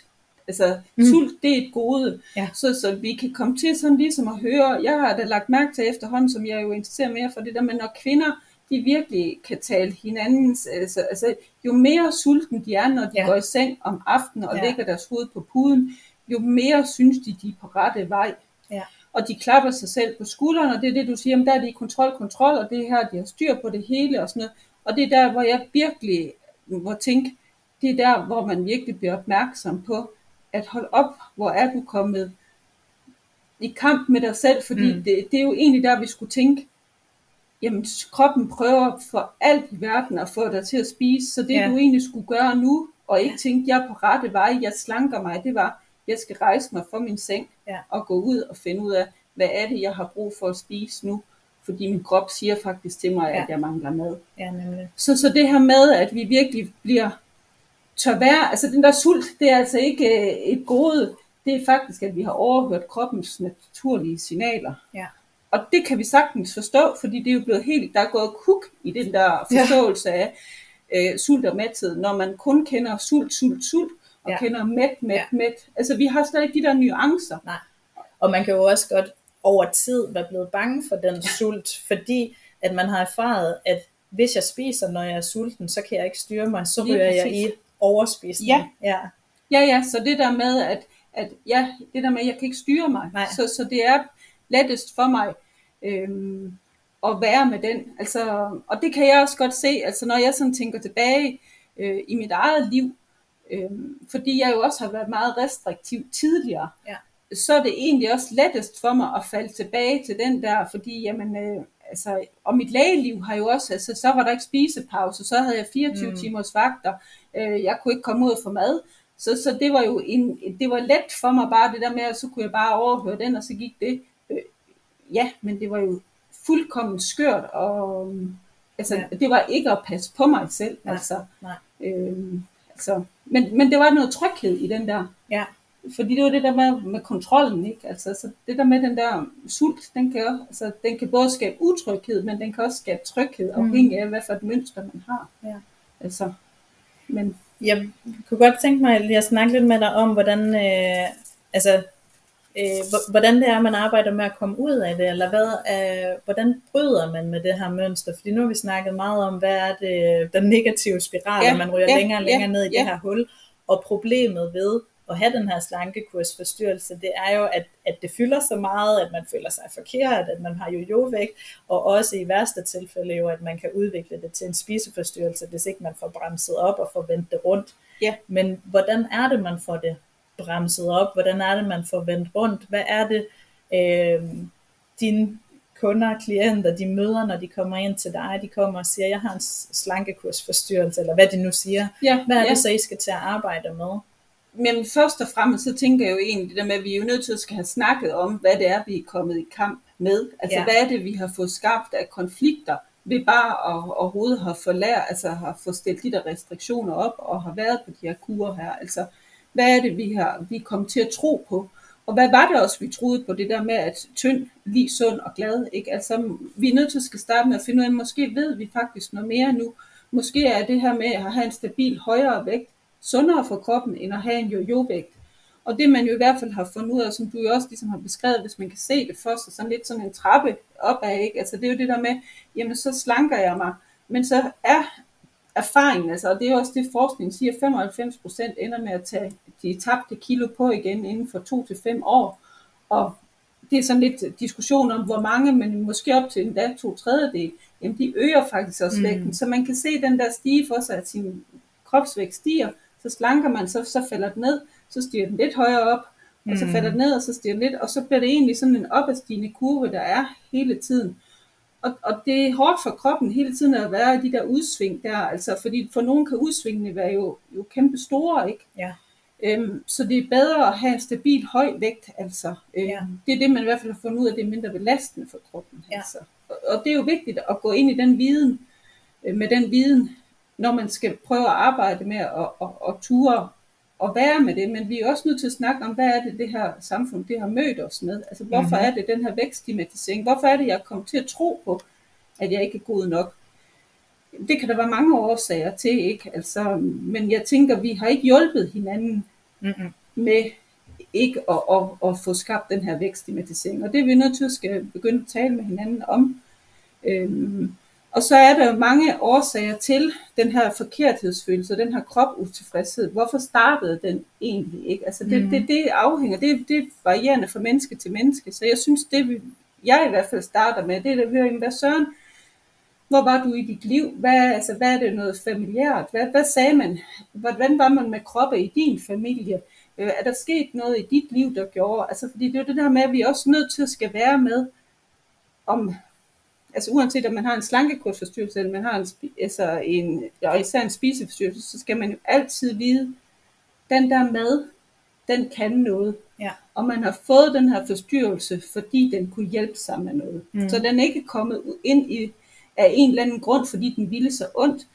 altså Mm. sult, det er et gode, Ja. så, så vi kan komme til sådan ligesom at høre, jeg har da lagt mærke til efterhånden, som jeg jo interesserer mere for det der med, når kvinder, de virkelig kan tale hinandens, altså, altså jo mere sulten de er, når de Ja. går i seng om aftenen og Ja. lægger deres hoved på puden, jo mere synes de, de er på rette vej Ja. og de klapper sig selv på skulderen, og det er det, du siger, men der er de i kontrol, kontrol, og det er her, de har styr på det hele og sådan noget. Og det er der, hvor jeg virkelig må tænke, det er der, hvor man virkelig bliver opmærksom på, at hold op, hvor er du kommet i kamp med dig selv, fordi Mm. det, det er jo egentlig der, vi skulle tænke, jamen kroppen prøver for alt i verden at få dig til at spise, så det ja. du egentlig skulle gøre nu, og ikke tænke, jeg er på rette vej, jeg slanker mig, det var, jeg skal rejse mig fra min seng Ja. og gå ud og finde ud af, hvad er det, jeg har brug for at spise nu, fordi min krop siger faktisk til mig, Ja. at jeg mangler mad. Ja, nemlig. Så, så det her med, at vi virkelig bliver tør være, altså den der sult, det er altså ikke øh, et gode, det er faktisk, at vi har overhørt kroppens naturlige signaler. Ja. Og det kan vi sagtens forstå, fordi det er jo blevet helt, der er gået kuk i den der forståelse af øh, sult og mæthed, når man kun kender sult, sult, sult, og Ja. ja. kender mæt, mæt, Ja. ja. mæt. Altså vi har slet ikke de der nuancer. Og man kan jo også godt over tid være blevet bange for den sult, fordi at man har erfaret, at hvis jeg spiser, når jeg er sulten, så kan jeg ikke styre mig, så ryger jeg i overspisning. Ja. ja. Ja, ja, så det der med, at, at ja, det der med, at jeg kan ikke styre mig. Nej. Så, så det er lettest for mig øhm, at være med den. Altså, og det kan jeg også godt se, altså når jeg sådan tænker tilbage øh, i mit eget liv, øh, fordi jeg jo også har været meget restriktiv tidligere, Ja. så er det egentlig også lettest for mig at falde tilbage til den der, fordi jamen, øh, altså, og mit lægeliv har jo også, altså så var der ikke spisepause, så havde jeg 24 Mm. timers vagter, øh, jeg kunne ikke komme ud og få mad, så, så det var jo en, det var let for mig bare det der med, at så kunne jeg bare overhøre den, og så gik det. Øh, ja, men det var jo fuldkommen skørt, og altså, Ja. det var ikke at passe på mig selv. Nej, altså, nej. Øh, altså, men, men det var noget tryghed i den der. Ja. fordi det var det der med, med kontrollen, ikke? Altså, så det der med den der sult, den kan, altså, den kan både skabe utryghed, men den kan også skabe tryghed, afhængig af, hvad for et mønster man har. Ja. Altså, men Jeg kunne godt tænke mig lige at snakke lidt med dig om, hvordan, øh, altså, øh, hvor- hvordan det er, man arbejder med at komme ud af det, eller hvad, øh, hvordan bryder man med det her mønster? Fordi nu har vi snakket meget om, hvad er det, den negative spiral, Ja, at man ryger ja, længere og længere ja, ned i ja. det her hul, og problemet ved at have den her slankekursforstyrrelse, det er jo, at, at det fylder så meget, at man føler sig forkert, at man har jo-jo-vægt, og også i værste tilfælde jo, at man kan udvikle det til en spiseforstyrrelse, hvis ikke man får bremset op og får vendt det rundt. Ja. Men hvordan er det, man får det bremset op? Hvordan er det, man får vendt rundt? Hvad er det, øh, dine kunder, klienter, de møder, når de kommer ind til dig, de kommer og siger, jeg har en slankekursforstyrrelse, eller hvad de nu siger. ja, Hvad er ja. det så, I skal til at arbejde med? Men først og fremmest, så tænker jeg jo egentlig det der med, at vi er jo nødt til at skal have snakket om, hvad det er, vi er kommet i kamp med. Altså, Ja. hvad er det, vi har fået skabt af konflikter ved bare at overhovedet have fået lært, altså har fået stillet de der restriktioner op og har været på de her kurer her. Altså, hvad er det, vi har vi kommet til at tro på? Og hvad var det også, vi troede på det der med, at tynd, lige sund og glad, ikke? Altså, vi er nødt til at skal starte med at finde ud af, måske ved vi faktisk noget mere nu. Måske er det her med at have en stabil højere vægt, sundere for kroppen, end at have en jojo-vægt. Og det man jo i hvert fald har fundet ud af, som du jo også ligesom har beskrevet, hvis man kan se det for sig, sådan lidt sådan en trappe opad, ikke? Altså det er jo det der med, jamen så slanker jeg mig, men så er erfaringen, altså, og det er også det forskning siger, 95% ender med at tage de tabte kilo på igen inden for 2 til fem år, og det er sådan lidt diskussion om, hvor mange, men måske op til endda to tredjedel, jamen de øger faktisk også Mm. mm. vægten, så man kan se den der stige for sig, at sin kropsvægt stiger, så slanker man, så, så falder den ned, så stiger den lidt højere op, og så Mm. falder den ned, og så stiger den lidt, og så bliver det egentlig sådan en opadstigende kurve, der er hele tiden. Og, og det er hårdt for kroppen hele tiden at være i de der udsving der, altså fordi for nogen kan udsvingene være jo, jo kæmpe store, ikke? Ja. Øhm, så det er bedre at have en stabil høj vægt, altså. Øhm, Ja. Det er det, man i hvert fald har fundet ud af, det er mindre belastende for kroppen. Ja. Altså. Og, og det er jo vigtigt at gå ind i den viden, øh, med den viden, når man skal prøve at arbejde med at, at, at ture og være med det, men vi er også nødt til at snakke om, hvad er det, det her samfund det har mødt os med? Altså, hvorfor Mhm. mm-hmm. er det den her vækststigmatisering? Hvorfor er det, jeg kommer til at tro på, at jeg ikke er god nok? Det kan der være mange årsager til, ikke? Altså, men jeg tænker, vi har ikke hjulpet hinanden Mm-mm. med ikke at, at, at få skabt den her vækststigmatisering. Og det er vi nødt til at skal begynde at tale med hinanden om. Øhm, og så er der jo mange årsager til den her forkerthedsfølelse, den her kroputilfredshed. Hvorfor startede den egentlig ikke? Altså det, Mhm. det, det afhænger, det, det er varierende fra menneske til menneske. Så jeg synes, det vi, jeg i hvert fald starter med, det er at høre, hvad Søren, hvor var du i dit liv? Hvad, altså, hvad er det noget familiært? Hvad, hvad sagde man? Hvordan var man med kroppe i din familie? Øh, Er der sket noget i dit liv, der gjorde? Altså, fordi det er jo det der med, at vi er også nødt til at skal være med, om, altså uanset om man har en slankekursforstyrrelse, eller man har en, altså en, og især en spiseforstyrrelse, så skal man jo altid vide, den der mad, den kan noget. Ja. Og man har fået den her forstyrrelse, fordi den kunne hjælpe sig med noget. Mm. Så den er ikke kommet ind i, af en eller anden grund, fordi den ville så ondt.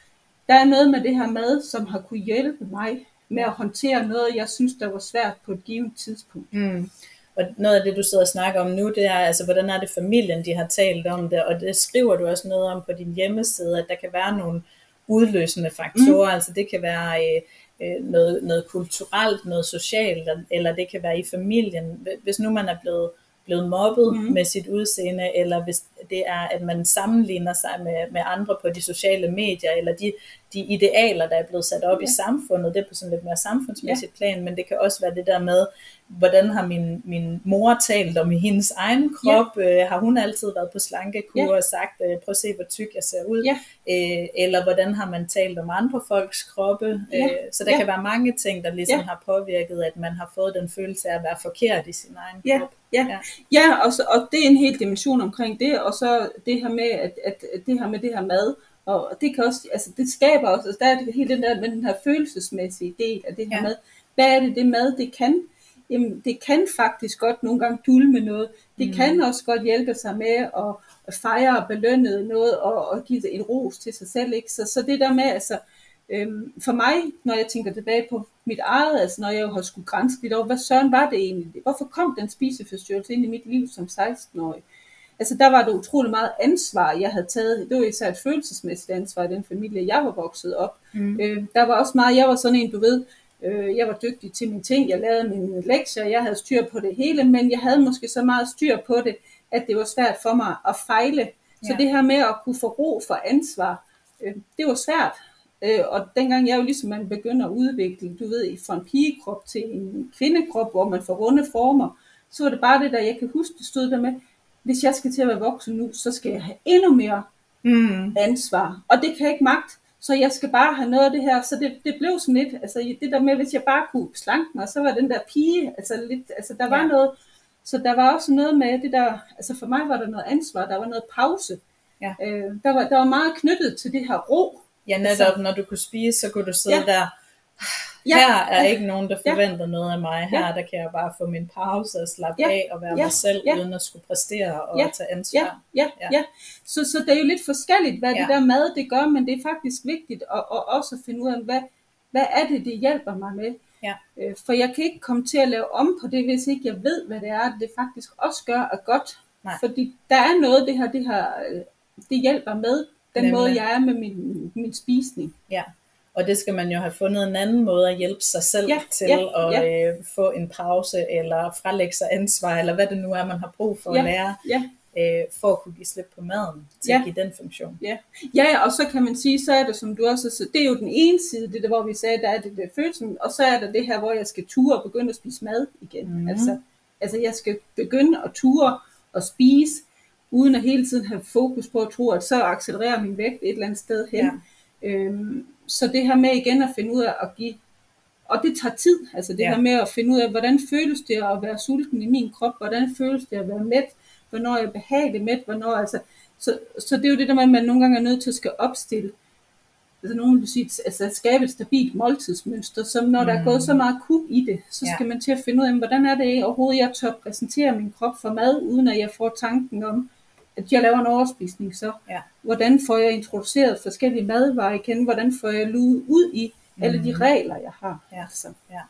Der er noget med det her mad, som har kunne hjælpe mig med at håndtere noget, jeg synes, der var svært på et givet tidspunkt. Mm. Og noget af det, du sidder og snakker om nu, det er, altså, hvordan er det familien, de har talt om det, og det skriver du også noget om på din hjemmeside, at der kan være nogle udløsende faktorer, mm. altså det kan være øh, øh, noget, noget kulturelt, noget socialt, eller det kan være i familien. Hvis nu man er blevet, blevet mobbet mm. Med sit udseende, eller hvis det er, at man sammenligner sig med, med andre på de sociale medier, eller de, de idealer, der er blevet sat op ja. i samfundet, det er på sådan lidt mere samfundsmæssigt ja. plan, men det kan også være det der med, hvordan har min, min mor talt om hendes egen krop? Ja. Øh, har hun altid været på slankekur Ja. og sagt, øh, prøv at se, hvor tyk jeg ser ud? Ja. Øh, eller hvordan har man talt om andre folks kroppe? Ja. Øh, så der Ja. kan være mange ting, der ligesom Ja. har påvirket, at man har fået den følelse af at være forkert i sin egen Ja. krop. Ja, Ja. ja og, så, og det er en hel dimension omkring det, og så det her med, at, at, at det her med det her mad, og det kan også, altså det skaber også, altså der er det hele den der, med den her følelsesmæssige del af det her Ja. mad. Hvad er det, det mad, det kan? Jamen, det kan faktisk godt nogle gange dulme noget. Det Mm. kan også godt hjælpe sig med at, at fejre og belønne noget, og, og give en ros til sig selv. Ikke? Så, så det der med, altså, Øhm, for mig, når jeg tænker tilbage på mit eget, altså når jeg jo har skulle grænse lidt over, hvad søren var det egentlig? Hvorfor kom den spiseforstyrrelse ind i mit liv som 16-årig? Altså der var det utrolig meget ansvar, jeg havde taget. Det var især et følelsesmæssigt ansvar i den familie, jeg var vokset op. Mm. Øh, der var også meget, jeg var sådan en, du ved, øh, jeg var dygtig til mine ting, jeg lavede mine lektier, jeg havde styr på det hele, men jeg havde måske så meget styr på det, at det var svært for mig at fejle. Så ja. det her med at kunne få ro for ansvar, øh, det var svært. Øh, og dengang jeg jo ligesom man begynder at udvikle, du ved, fra en pigekrop til en kvindekrop, hvor man får runde former, så var det bare det der, jeg kan huske, det stod der med, hvis jeg skal til at være voksen nu, så skal jeg have endnu mere mm. ansvar. Og det kan jeg ikke magt, så jeg skal bare have noget af det her. Så det, det blev sådan lidt, altså det der med, hvis jeg bare kunne slanke mig, så var den der pige, altså lidt, altså der var ja. noget, så der var også noget med det der, altså for mig var der noget ansvar, der var noget pause. Ja. Øh, der, var, der var meget knyttet til det her ro. Ja, netop altså, når du kunne spise, så kunne du sidde ja. der, Ja. Her er ikke nogen, der forventer ja. noget af mig. Her ja. der kan jeg bare få min pause og slappe ja. af og være ja. mig selv, ja. uden at skulle præstere og ja. tage ansvar. Ja, ja, ja. ja. Så, så det er jo lidt forskelligt, hvad ja. det der mad det gør, men det er faktisk vigtigt at, at også finde ud af, hvad, hvad er det, det hjælper mig med. Ja. Øh, for jeg kan ikke komme til at lave om på det, hvis ikke jeg ved, hvad det er, det faktisk også gør er godt. Nej. Fordi der er noget, det her, det her, øh, det hjælper med, den Nemlig. måde, jeg er med min, min spisning. Ja. Og det skal man jo have fundet en anden måde at hjælpe sig selv ja, til ja, at ja. Øh, få en pause, eller frelægge sig ansvar, eller hvad det nu er, man har brug for ja, at lære, ja. øh, for at kunne give slip på maden, til ja. at give den funktion. Ja. ja, og så kan man sige, så er det som du også så det er jo den ene side, det der, hvor vi sagde, der er det der følelsen, og så er der det her, hvor jeg skal ture og begynde at spise mad igen. Mm. Altså, altså jeg skal begynde at ture og spise, uden at hele tiden have fokus på at tro, at så accelererer min vægt et eller andet sted hen. Ja. Øhm, så det her med igen at finde ud af at give, og det tager tid, altså det ja. her med at finde ud af, hvordan føles det at være sulten i min krop, hvordan føles det at være mæt, hvornår jeg behageligt mæt, hvornår, altså, så, så det er jo det der med, at man nogle gange er nødt til at skal opstille, altså nogen vil sige, altså at skabe et stabilt måltidsmønster, som når mm. der er gået så meget kub i det, så skal ja. man til at finde ud af, hvordan er det overhovedet, jeg tør præsentere min krop for mad, uden at jeg får tanken om, at jeg laver en overspisning, så ja. hvordan får jeg introduceret forskellige madvarer igen, hvordan får jeg luet ud i mm. alle de mhm. regler, jeg har. Ja. Så. Ja.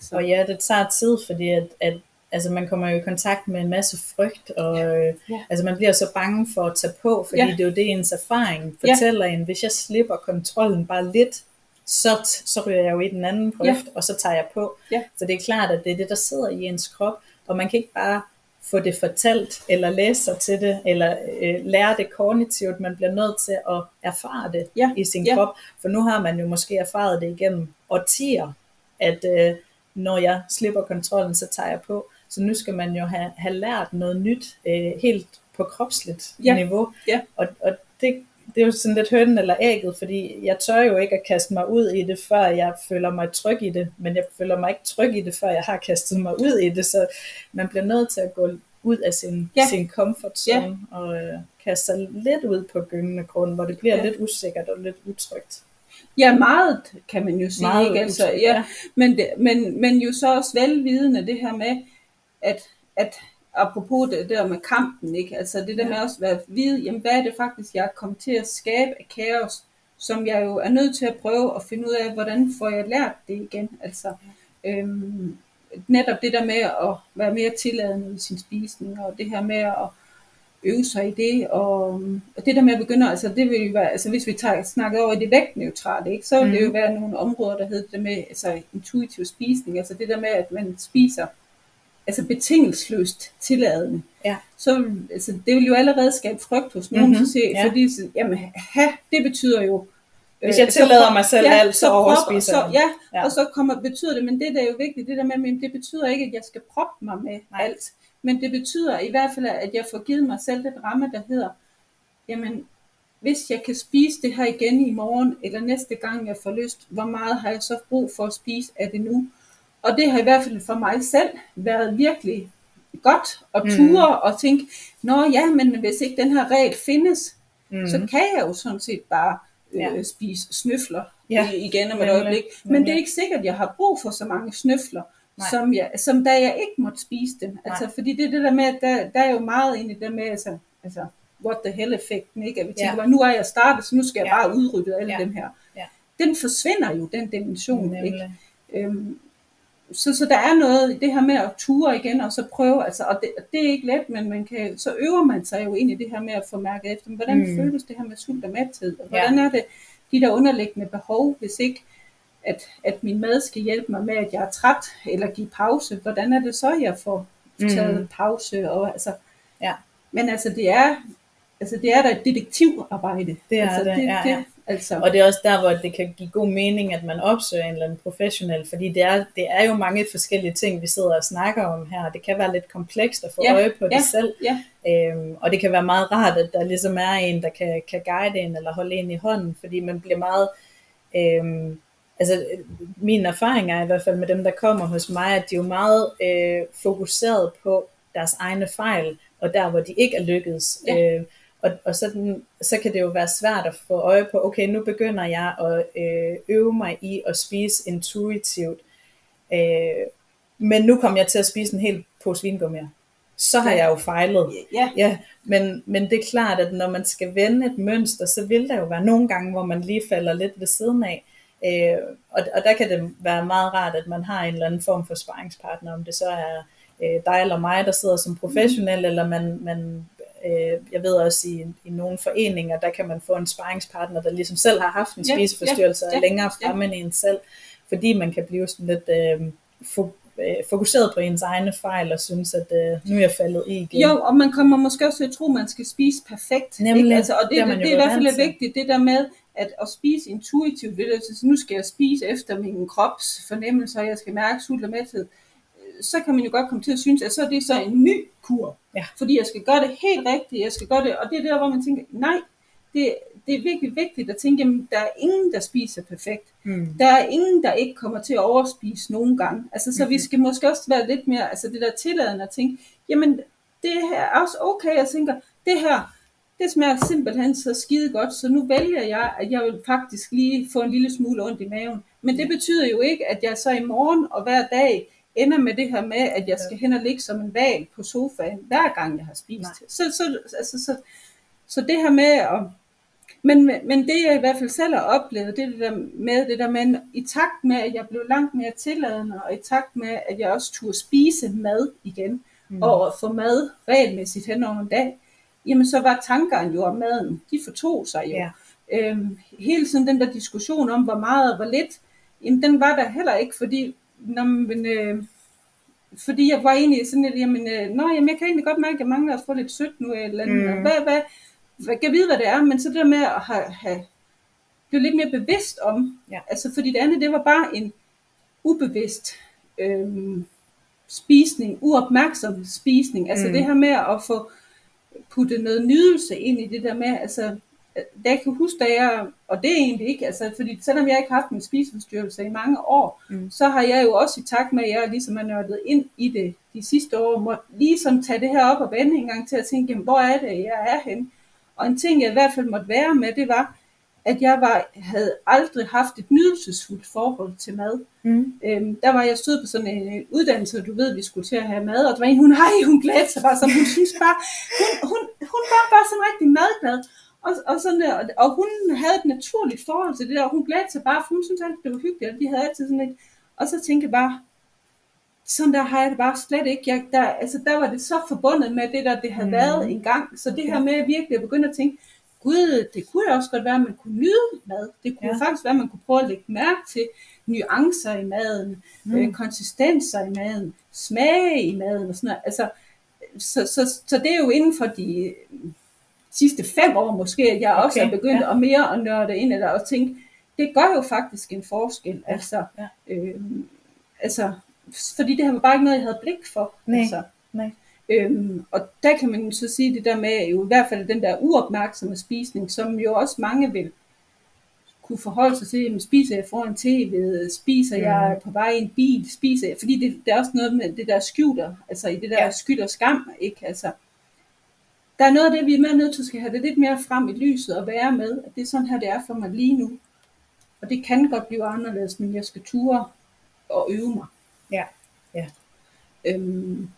Så. Og ja, det tager tid, fordi at, at altså man kommer jo i kontakt med en masse frygt, og ja. Øh, ja. altså man bliver så bange for at tage på, fordi ja. det er jo det, ens erfaring fortæller ja. en. Hvis jeg slipper kontrollen bare lidt, så, så ryger jeg jo i den anden grøft, ja. og så tager jeg på. Ja. Så det er klart, at det er det, der sidder i ens krop, og man kan ikke bare få det fortalt, eller læse sig til det, eller øh, lære det kognitivt. Man bliver nødt til at erfare det ja. i sin ja. krop. For nu har man jo måske erfaret det igennem årtier, at øh, når jeg slipper kontrollen, så tager jeg på. Så nu skal man jo have, have lært noget nyt, øh, helt på kropsligt ja. niveau. Ja. Og, og det det er jo sådan lidt hønnen eller ægget, fordi jeg tør jo ikke at kaste mig ud i det, før jeg føler mig tryg i det, men jeg føler mig ikke tryg i det, før jeg har kastet mig ud i det, så man bliver nødt til at gå ud af sin, ja. sin comfort zone ja. og øh, kaste sig lidt ud på gyngende grund, hvor det bliver ja. lidt usikkert og lidt utrygt. Ja, meget kan man jo sige, meget ikke? Altså, ja. ja. Men, det, men, men jo så også velvidende det her med, at, at apropos det der med kampen, ikke? Altså det der med også at være vide, jamen hvad er det faktisk, jeg er kommet til at skabe af kaos, som jeg jo er nødt til at prøve at finde ud af, hvordan får jeg lært det igen. Altså øhm, netop det der med at være mere tilladende i sin spisning, og det her med at øve sig i det, og, og det der med at begynde, altså det vil jo være, altså hvis vi tager, snakker over i det vægtneutrale, ikke, så vil mm. det jo mhm. være nogle områder, der hedder det med altså intuitiv spisning, altså det der med, at man spiser altså betingelsløst tilladende, ja. så altså, det vil jo allerede skabe frygt hos nogen, mm-hmm. se, ja. fordi jamen, ha, det betyder jo, hvis jeg øh, tillader mig selv ja, alt, så, så overspiser så, ja, ja, og så kommer, betyder det, men det der er jo vigtigt, det der med, men det betyder ikke, at jeg skal proppe mig med Nej. alt, men det betyder i hvert fald, at jeg får givet mig selv det ramme, der hedder, jamen, hvis jeg kan spise det her igen i morgen, eller næste gang jeg får lyst, hvor meget har jeg så brug for at spise af det nu? Og det har i hvert fald for mig selv været virkelig godt at mm. ture mm. og tænke, nå ja, men hvis ikke den her regel findes, mm. så kan jeg jo sådan set bare øh, ja. spise snøfler ja. igen om et øjeblik. Men det er ikke sikkert, at jeg har brug for så mange snøfler, som, jeg, som da jeg ikke måtte spise dem. Altså, fordi det er det der med, at der, der er jo meget inde i det med, altså, altså what the hell effekten, ikke? At vi tænker, ja. nu er jeg startet, så nu skal jeg ja. bare udrydde alle ja. dem her. Ja. den forsvinder jo, den dimension. Nemlig. Ikke? Øhm, så, så der er noget i det her med at ture igen, og så prøve, altså, og det, det er ikke let, men man kan, så øver man sig jo ind i det her med at få mærket efter, men hvordan Mm. mm. føles det her med sult og mæthed, og Ja. hvordan er det, de der underliggende behov, hvis ikke at, at min mad skal hjælpe mig med, at jeg er træt, eller give pause, hvordan er det så, jeg får taget Mm. pause, og altså, Ja. men altså det er, altså det er da et detektivarbejde. Det er altså, det, ja, ja. Altså, Og det er også der, hvor det kan give god mening, at man opsøger en eller anden professionel, fordi det er, det er jo mange forskellige ting, vi sidder og snakker om her. Det kan være lidt komplekst at få Ja, øje på ja, det selv. ja. Øhm, og det kan være meget rart, at der ligesom er en, der kan, kan guide en eller holde en i hånden, fordi man bliver meget... Øhm, altså min erfaring er i hvert fald med dem, der kommer hos mig, at de er jo meget øh, fokuseret på deres egne fejl, og der, hvor de ikke er lykkedes. Ja. Øh, og og sådan, så kan det jo være svært at få øje på, okay, nu begynder jeg at øh, øve mig i at spise intuitivt, øh, men nu kommer jeg til at spise en hel pose vingummier. Så har jeg jo fejlet. ja, Ja, men, men det er klart, at når man skal vende et mønster, så vil der jo være nogle gange, hvor man lige falder lidt ved siden af. Øh, og, og der kan det være meget rart, at man har en eller anden form for sparringspartner, om det så er øh, dig eller mig, der sidder som professionel, mm. eller man, man øh, jeg ved også i, i nogle foreninger, der kan man få en sparringspartner, der ligesom selv har haft en Ja, spiseforstyrrelse ja, og er ja, længere ja. fremme end en selv, fordi man kan blive sådan lidt øh, øh, fokuseret på ens egne fejl, og synes, at øh, nu er jeg faldet i igen. Jo, og man kommer måske også til at tro, at man skal spise perfekt. Nemlig. Ikke? Altså, og det, Det er det, det, er i hvert fald vigtigt, det der med at, at spise intuitivt. Det, altså, nu skal jeg spise efter min krops fornemmelse, og jeg skal mærke sult og mæthed. Så kan man jo godt komme til at synes, at så er det så en ny kur. Ja. Fordi jeg skal gøre det helt rigtigt, jeg skal gøre det, og det er der, hvor man tænker, nej, det, det er virkelig vigtigt at tænke, jamen, der er ingen, der spiser perfekt. Mm. Der er ingen, der ikke kommer til at overspise nogen gange. Altså, så vi skal måske også være lidt mere, altså det der tilladende at tænke, jamen, det her er også okay. Jeg tænker, det her, det smager simpelthen så skide godt, så nu vælger jeg, at jeg vil faktisk lige få en lille smule ondt i maven. Men det betyder jo ikke, at jeg så i morgen og hver dag ender med det her med, at jeg skal hen og ligge som en val på sofaen, hver gang jeg har spist. Nej. Så, så, altså, så, så det her med at men, men det jeg i hvert fald selv har oplevet, det det der med, det der med, i takt med, at jeg blev langt mere tilladende, og i takt med, at jeg også turde spise mad igen, mm. og få mad regelmæssigt hen over en dag, jamen så var tankerne jo om maden, de fortog sig jo. Ja. Øhm, hele tiden den der diskussion om, hvor meget og hvor lidt, jamen den var der heller ikke, fordi, når man, øh, fordi jeg var egentlig sådan lidt, jamen, øh, nå, jamen, jeg kan egentlig godt mærke, at jeg mangler at få lidt sødt nu, eller andet, Mm. mm. hvad, hvad, hvad, kan vide, hvad det er, men så det der med at have, have blive lidt mere bevidst om, Ja. altså fordi det andet, det var bare en ubevidst øhm, spisning, uopmærksom spisning, altså mm. det her med at få puttet noget nydelse ind i det der med, altså da jeg kan huske, da jeg, og det er egentlig ikke, altså fordi selvom jeg ikke har haft en spiseforstyrrelse i mange år, Mm. så har jeg jo også i takt med, at jeg ligesom er nørdet ind i det de sidste år, må lige sådan tage det her op og vende en gang til at tænke, jamen, hvor er det, jeg er henne? Og en ting, jeg i hvert fald måtte være med, det var, at jeg var, havde aldrig haft et nydelsesfuldt forhold til mad. Mm. Øhm, der var jeg stået på sådan en øh, uddannelse, og du ved, vi skulle til at have mad, og der var en, hun, <laughs> hej, hun glædede sig bare sådan, hun synes bare, hun, hun, hun var bare sådan rigtig madglad. Og, og, sådan der, og, og hun havde et naturligt forhold til det der, og hun glædede sig bare, for hun synes altid, det var hyggeligt, og de havde altid sådan et, og så tænkte jeg bare, sådan der har jeg det bare slet ikke. Jeg, der, altså, der var det så forbundet med det der, det havde Mm. været en gang. Så det her med virkelig at begynde at tænke, gud, det kunne også godt være, at man kunne nyde mad. Det kunne Ja. faktisk være, at man kunne prøve at lægge mærke til nuancer i maden, Mm. øh, konsistenser i maden, smage i maden og sådan noget. Altså, så, så, så det er jo inden for de sidste fem år måske, at jeg også Okay, er begyndt ja. at mere at nørde ind eller og tænke, det gør jo faktisk en forskel. Ja, Altså, ja. øh, altså, fordi det her var bare ikke noget, jeg havde blik for. Nej, Altså. nej. Øhm, og der kan man så sige det der med, jo i hvert fald den der uopmærksomme spisning, som jo også mange vil kunne forholde sig til, jamen, spiser jeg foran tv, spiser jeg på vej i en bil, spiser jeg, fordi det, det er også noget med det der skjuler, altså i det der ja. skyld og skam, ikke? Altså, der er noget af det, vi er nødt til at have det lidt mere frem i lyset og være med, at det er sådan her, det er for mig lige nu. Og det kan godt blive anderledes, men jeg skal ture og øve mig. Ja, ja. Øhm,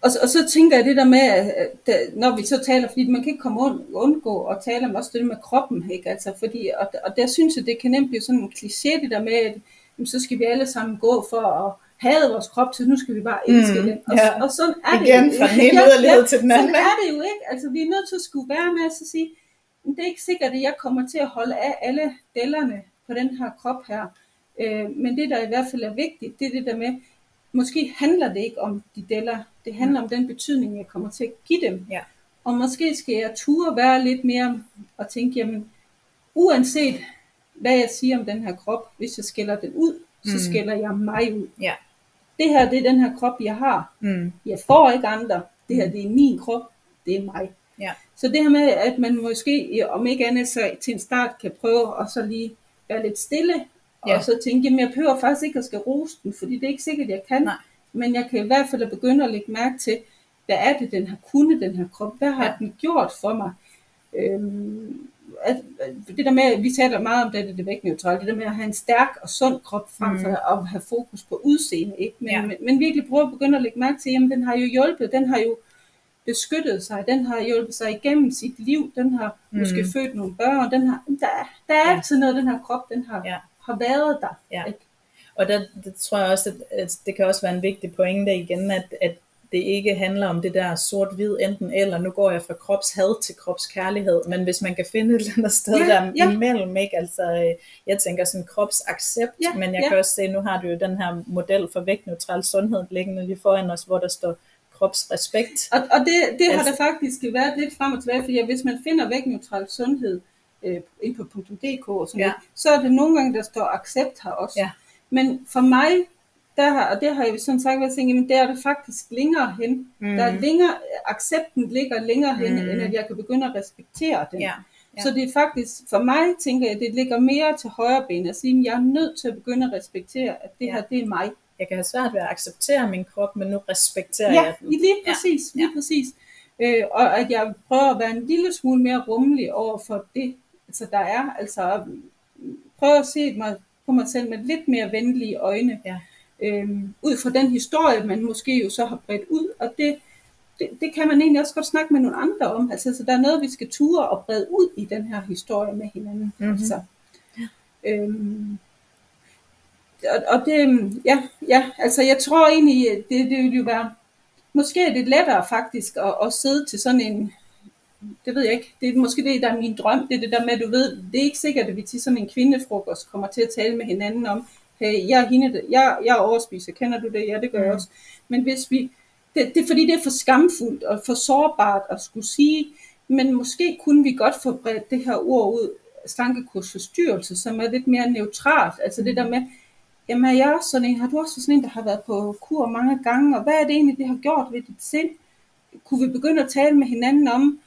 og, og så tænker jeg det der med, at når vi så taler, fordi man kan ikke komme und, undgå at tale om også det med kroppen, ikke? Altså, fordi, og, og der synes jeg, det kan nemt blive sådan en kliché, det der med, at jamen, så skal vi alle sammen gå for at have vores krop, så nu skal vi bare elske mm, den. Og, ja. og sådan er det Igen jo. fra den <laughs> ene yderlighed ja, til den anden. Sådan er det jo ikke. Altså, vi er nødt til at skulle være med at sige, det er ikke sikkert, at jeg kommer til at holde af alle dellerne på den her krop her. Øh, men det, der i hvert fald er vigtigt, det er det der med, måske handler det ikke om de deller, det handler om den betydning, jeg kommer til at give dem. Ja. Og måske skal jeg ture være lidt mere og tænke, jamen, uanset hvad jeg siger om den her krop, hvis jeg skiller den ud, så Mm. skiller jeg mig ud. Ja. Det her, det er den her krop, jeg har. Mm. Jeg får ikke andre. Det her, det er min krop. Det er mig. Ja. Så det her med, at man måske, om ikke andet, så til en start kan prøve at så lige være lidt stille, Ja. og så tænke, jamen jeg behøver faktisk ikke at skal rose den, fordi det er ikke sikkert, jeg kan. Nej. Men jeg kan i hvert fald begynde at lægge mærke til, hvad er det, den har kunnet, den her krop? Hvad har Ja. ja. den gjort for mig? Øhm, at, det der med, vi taler meget om det, det, det vægtneutrale, det der med at have en stærk og sund krop, frem for Mm. at have fokus på udseende. Ikke? Men, Ja. men, men virkelig prøve at begynde at lægge mærke til, jamen den har jo hjulpet, den har jo beskyttet sig, den har hjulpet sig igennem sit liv, den har Mm. måske født nogle børn, den har, der, er- der er Ja. altid noget, den her krop, den har, ja. har været der. Ja. Ikke? Og der, det tror jeg også, at, at det kan også være en vigtig pointe igen, at, at det ikke handler om det der sort-hvid enten eller, nu går jeg fra kropshad til kropskærlighed, men hvis man kan finde et eller andet sted Ja, der ja. imellem, ikke? altså øh, jeg tænker sådan kropsaccept, Ja, men jeg ja. kan også se, nu har du jo den her model for vægtneutral sundhed liggende lige foran os, hvor der står kropsrespekt. Og, og det, det har Altså- der faktisk været lidt frem og tilbage, fordi hvis man finder vægtneutral sundhed øh, ind på .dk og sådan Ja. ja. så er det nogle gange, der står accept her også. Ja. Men for mig, der har, og det har jeg sådan sagt været tænkt, men der er det faktisk længere hen. Mm. Der er længere, accepten ligger længere hen, Mm. end at jeg kan begynde at respektere den. Ja, ja. Så det er faktisk, for mig tænker jeg, det ligger mere til højre ben at sige, at jeg er nødt til at begynde at respektere, at det Ja. her, det er mig. jeg kan have svært ved at acceptere min krop, men nu respekterer Ja, jeg den. lige præcis, Ja. lige præcis. Øh, og at jeg prøver at være en lille smule mere rummelig over for det, altså der er. Altså prøve at se mig på mig selv med lidt mere venlige øjne. Ja. Øhm, ud fra den historie, man måske jo så har bredt ud, og det, det, det kan man egentlig også godt snakke med nogle andre om. Altså, så der er noget, vi skal ture og brede ud i den her historie med hinanden. Mhm. Altså, øhm, og, og det, ja, ja, altså jeg tror egentlig, det, det vil jo være, måske er det lettere faktisk at, at sidde til sådan en, det ved jeg ikke, det er måske det, der er min drøm, det er det der med, du ved, det er ikke sikkert, at vi til sådan en kvindefrokost kommer til at tale med hinanden om, hey, jeg er hende, jeg, jeg er overspiser, kender du det? Ja, det gør jeg Mm. også. Men hvis vi, det, det er fordi, det er for skamfuldt og for sårbart at skulle sige, men måske kunne vi godt få bredt det her ord ud, slankekursforstyrrelse, som er lidt mere neutralt. Altså det der med, jamen er jeg også sådan en, har du også sådan en, der har været på kur mange gange, og hvad er det egentlig, det har gjort ved dit sind? Kunne vi begynde at tale med hinanden om,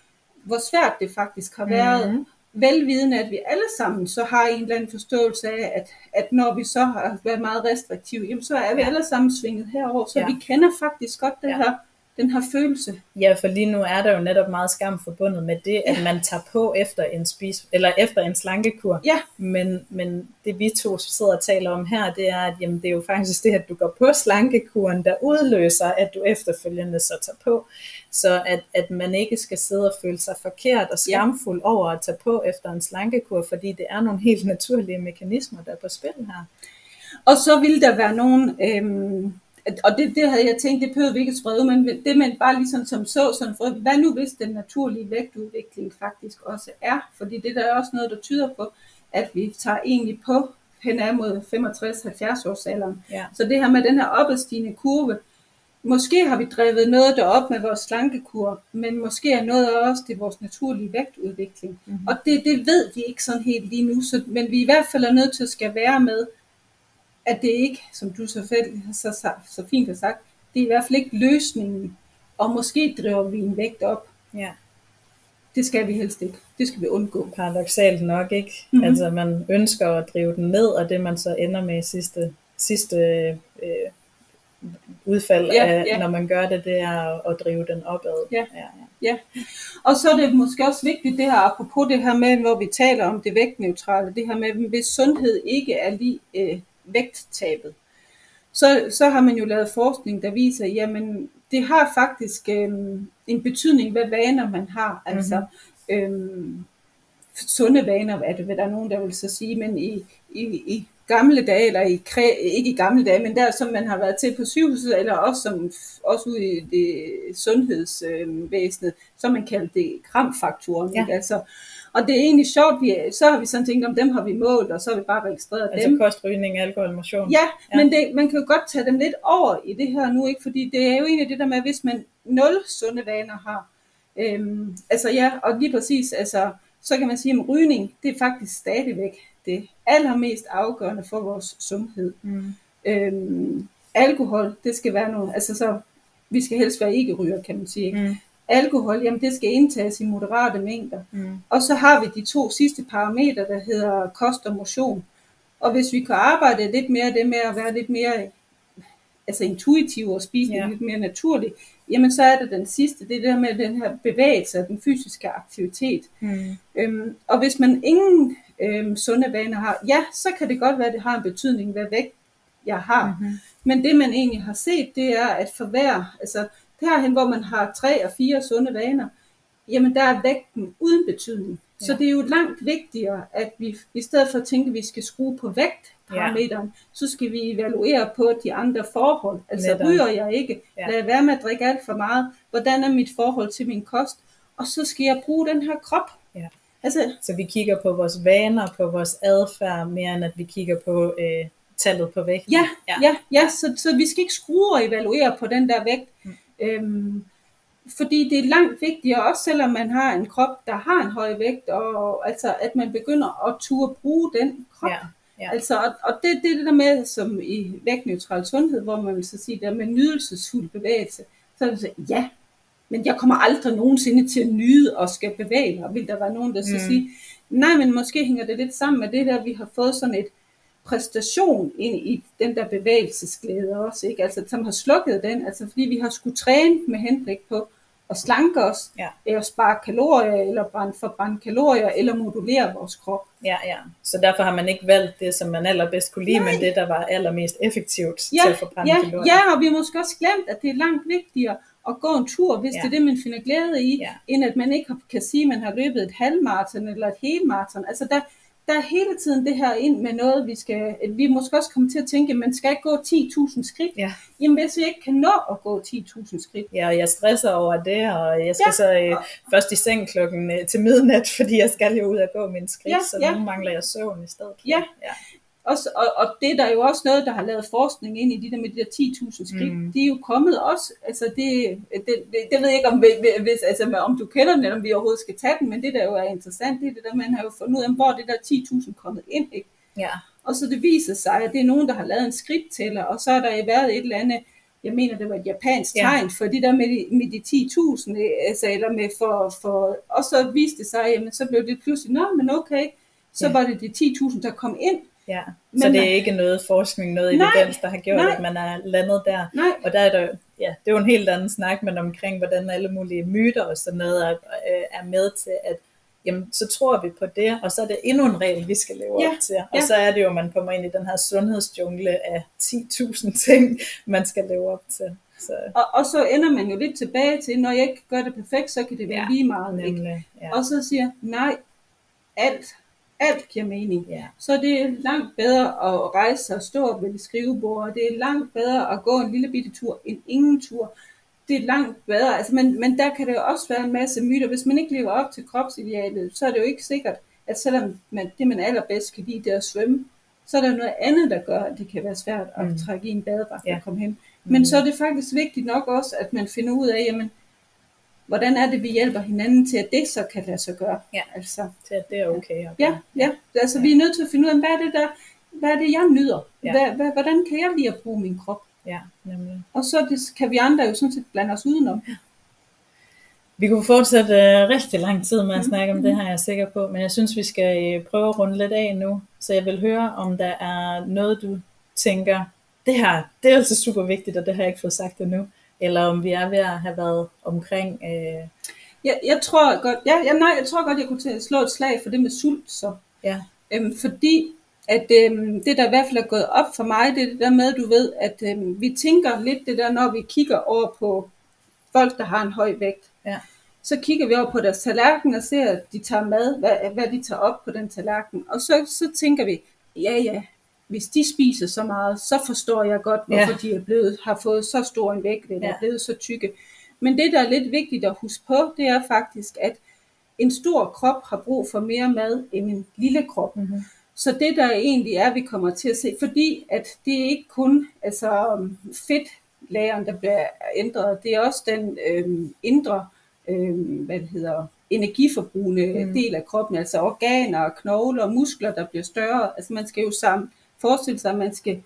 hvor svært det faktisk har været, Mhm. Velvidende, at vi alle sammen så har en eller anden forståelse af, at, at når vi så har været meget restriktive, jamen så er vi alle sammen svinget herover, så Ja. vi kender faktisk godt den, Ja. her, den her følelse. Ja, for lige nu er der jo netop meget skam forbundet med det, at man tager på efter en spis eller efter en slankekur. Ja. Men, men det vi to sidder og taler om her, det er, at jamen, det er jo faktisk det, at du går på slankekuren, der udløser, at du efterfølgende så tager på. Så at, at man ikke skal sidde og føle sig forkert og skamfuld over at tage på efter en slankekur, fordi det er nogle helt naturlige mekanismer, der er på spil her. Og så ville der være nogen, øhm, og det, det havde jeg tænkt, det behøvede vi ikke at sprede, men det man bare ligesom som så, sådan for, hvad nu hvis den naturlige vægtudvikling faktisk også er? Fordi det der er også noget, der tyder på, at vi tager egentlig på hen ad mod 65-70 års alderen. Ja. Så det her med den her opadstigende kurve, måske har vi drevet noget derop med vores slankekur, men måske er noget også det vores naturlige vægtudvikling. Mhm. Og det, det ved vi ikke sådan helt lige nu, så, men vi er i hvert fald er nødt til at skal være med, at det ikke, som du så, fæld, så, så, så fint har sagt, det er i hvert fald ikke løsningen, og måske driver vi en vægt op. Ja. Det skal vi helst ikke. Det skal vi undgå. paradoxalt nok, ikke? Mhm. Mm-hmm. Altså man ønsker at drive den ned, og det man så ender med i sidste, sidste øh, udfald, Ja, af, ja. når man gør det, det er at, at drive den opad. Ja. Ja, ja. Og så er det måske også vigtigt det her, apropos det her med, hvor vi taler om det vægtneutrale, det her med, hvis sundhed ikke er lige øh, vægttabet, så, så har man jo lavet forskning, der viser, jamen det har faktisk øhm, en betydning, hvad vaner man har. Altså, øhm, sunde vaner, er det, hvad der er nogen, der vil så sige, men i, i, i gamle dage, eller i, kræ- ikke i gamle dage, men der som man har været til på sygehuset, eller også, som, også ude i det sundhedsvæsenet, så man kaldt det kramfaktoren. Ja. Ja. Altså, og det er egentlig sjovt, vi, så har vi sådan tænkt, om dem har vi målt, og så har vi bare registreret Altså dem. kost, rygning, alkohol, motion. Ja, Ja. ja. men det, man kan jo godt tage dem lidt over i det her nu, ikke? fordi det er jo egentlig det der med, hvis man nul sunde vaner har, øhm, altså ja, og lige præcis, altså, så kan man sige, at rygning, det er faktisk stadigvæk det allermest afgørende for vores sundhed. Mm. Øhm, alkohol, det skal være noget, altså så, vi skal helst være ikke ryger, kan man sige. Ikke? Mm. Alkohol, jamen det skal indtages i moderate mængder. Mm. Og så har vi de to sidste parametre, der hedder kost og motion. Og hvis vi kan arbejde lidt mere det med at være lidt mere altså intuitiv og spise Ja. lidt mere naturligt, jamen så er der den sidste, det er det der med den her bevægelse og den fysiske aktivitet. Mm. Øhm, og hvis man ingen øhm, sunde vaner har, ja, så kan det godt være, at det har en betydning, hvad vægt jeg har. Mhm. Men det man egentlig har set, det er, at for hver, altså derhen, hvor man har tre og fire sunde vaner, jamen der er vægten uden betydning. Ja. Så det er jo langt vigtigere, at vi i stedet for at tænke, at vi skal skrue på vægtparameteren, ja. så skal vi evaluere på de andre forhold. Altså Netop. ryger jeg ikke, Ja. jeg være med at drikke alt for meget, hvordan er mit forhold til min kost, og så skal jeg bruge den her krop. Ja. Altså, Så vi kigger på vores vaner, på vores adfærd, mere end at vi kigger på øh, tallet på vægten. Ja, ja, ja, ja så, så vi skal ikke skrue og evaluere på den der vægt. Mm. Øhm, fordi det er langt vigtigere, også selvom man har en krop, der har en høj vægt, og altså, at man begynder at turde bruge den krop. Ja, ja. Altså, og, og det, det er det der med, som i vægtneutral sundhed, hvor man vil så sige, der med nydelsesfuld bevægelse, så er det så, ja, men jeg kommer aldrig nogensinde til at nyde og skal bevæge mig, vil der være nogen, der så Mm. sige, nej, men måske hænger det lidt sammen med det der, vi har fået sådan et præstation ind i den der bevægelsesglæde også, ikke? Altså, som har slukket den, altså fordi vi har skulle træne med henblik på at slanke os, Ja. eller spare kalorier, eller brænde, forbrænde kalorier, eller modulere vores krop. Ja, ja. Så derfor har man ikke valgt det, som man allerbedst kunne lide, Nej. men det, der var allermest effektivt til Ja, at forbrænde ja, kalorier. ja, og vi har måske også glemt, at det er langt vigtigere at gå en tur, hvis Ja. det er det, man finder glæde i, ja. end at man ikke kan sige, at man har løbet et halvmarathon eller et helmarathon. Altså der, der er hele tiden det her ind med noget, vi skal, vi måske også kommer til at tænke, at man skal ikke gå 10.000 skridt. Ja. Jamen hvis vi ikke kan nå at gå 10.000 skridt, Ja, og jeg stresser over det, og jeg skal Ja. så øh, først i seng klokken øh, til midnat, <laughs> fordi jeg skal jo ud og gå min skridt, Ja, så ja. nu mangler jeg søvn i stedet. Ja. ja. Også, og, og det er der jo også noget, der har lavet forskning ind i de der med de der 10.000 skridt. Mm. De er jo kommet også, altså det, det, det, det ved jeg ikke, om, hvis, altså, om du kender den, eller om vi overhovedet skal tage den, men det der jo er interessant, det er det der, man har jo fundet ud af, hvor det der 10.000 kommet ind, ikke? ja. Og så det viser sig, at det er nogen, der har lavet en skridttæller, og så er der været et eller andet, jeg mener, det var et japansk Ja. tegn, for det der med de, med de 10.000, øh, altså, eller med for, for, og så viste det sig, jamen, så blev det pludselig, nå, men okay, så Ja. var det de 10.000, der kom ind. Ja. Men Så det er ikke noget forskning, noget Nej, evidens, der har gjort, nej. at man er landet der. Nej, Og der er der, ja, det er jo en helt anden snak, men omkring, hvordan alle mulige myter og sådan noget er, øh, er med til, at jamen, så tror vi på det, og så er det endnu en regel, vi skal leve Ja, op til. Og ja. så er det jo, at man kommer ind i den her sundhedsjungle af 10.000 <laughs> ting, man skal leve op til. Så Og, og så ender man jo lidt tilbage til, når jeg ikke gør det perfekt, så kan det være Ja, lige meget. Ikke? nemlig, ja. Og så siger nej, alt, alt giver mening. ja. Så det er langt bedre at rejse og stå ved et skrivebord, og det er langt bedre at gå en lille bitte tur end ingen tur. Det er langt bedre, altså, men, men der kan det jo også være en masse myter. Hvis man ikke lever op til kropsidealet, så er det jo ikke sikkert, at selvom man, det man allerbedst kan lide, det er at svømme, så er der noget andet, der gør, at det kan være svært at Mm. mm. trække i en badedragt Ja. og komme hen. Men Mm. så er det faktisk vigtigt nok også, at man finder ud af, jamen, hvordan er det, vi hjælper hinanden til, at det så kan lade sig gøre. Ja. Altså, til at det er okay. at ja, ja. Altså, vi er nødt til at finde ud af, hvad er det, der, hvad er det jeg nyder? Ja. Hvad, hvad, hvordan kan jeg lide at bruge min krop? Ja, nemlig. Og så det, kan vi andre jo sådan set blande os udenom. Vi kunne fortsætte øh, rigtig lang tid med at Mhm. snakke om det her, jeg er sikker på, men jeg synes, vi skal øh, prøve at runde lidt af nu. Så jeg vil høre, om der er noget, du tænker, det her, det er altså super vigtigt, og det har jeg ikke fået sagt endnu. Eller om vi er ved at have været omkring, øh, Jeg, jeg tror godt, ja, ja, nej, jeg tror godt, jeg kunne til at slå et slag for det med sult, så. ja, Øhm, fordi at øhm, det, der i hvert fald er gået op for mig, det er det der med, du ved, at øhm, vi tænker lidt det der, når vi kigger over på folk, der har en høj vægt. Ja. Så kigger vi over på deres tallerken og ser, at de tager mad, hvad, hvad de tager op på den tallerken. Og så, så tænker vi, ja ja, hvis de spiser så meget, så forstår jeg godt, hvorfor Ja. de er blevet, har fået så stor en vægt, eller Ja. er blevet så tykke. Men det, der er lidt vigtigt at huske på, det er faktisk, at en stor krop har brug for mere mad end en lille krop. Mm-hmm. Så det der egentlig er, vi kommer til at se, fordi at det er ikke kun altså, fedtlæren, der bliver ændret, det er også den øhm, indre, øhm, hvad det hedder, energiforbrugende Mm. del af kroppen, altså organer, knogler og muskler, der bliver større. Altså man skal jo sammen forestille sig, at man skal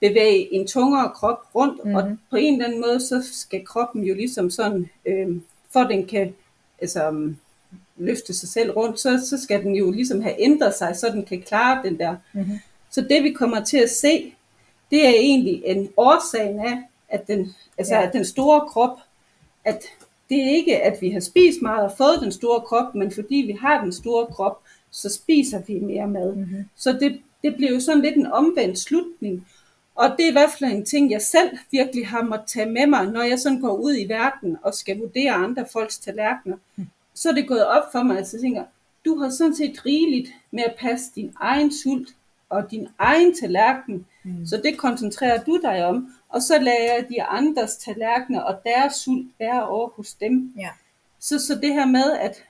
bevæge en tungere krop rundt, mm. og Mhm. på en eller anden måde, så skal kroppen jo ligesom sådan, øhm, for den kan altså, øhm, løfte sig selv rundt, så, så skal den jo ligesom have ændret sig, så den kan klare den der. Mm-hmm. Så det vi kommer til at se, det er egentlig en årsagen af, at den, altså ja. at den store krop, at det er ikke, at vi har spist meget og fået den store krop, men fordi vi har den store krop, så spiser vi mere mad. Mm-hmm. Så det, det bliver jo sådan lidt en omvendt slutning. Og det er i hvert fald en ting, jeg selv virkelig har måttet tage med mig, når jeg sådan går ud i verden og skal vurdere andre folks tallerkener. Så er det gået op for mig, at jeg tænker, du har sådan set rigeligt med at passe din egen sult og din egen tallerken. Mm. Så det koncentrerer du dig om. Og så lader jeg de andres tallerkener og deres sult være over hos dem. Ja. Så, så det her med, at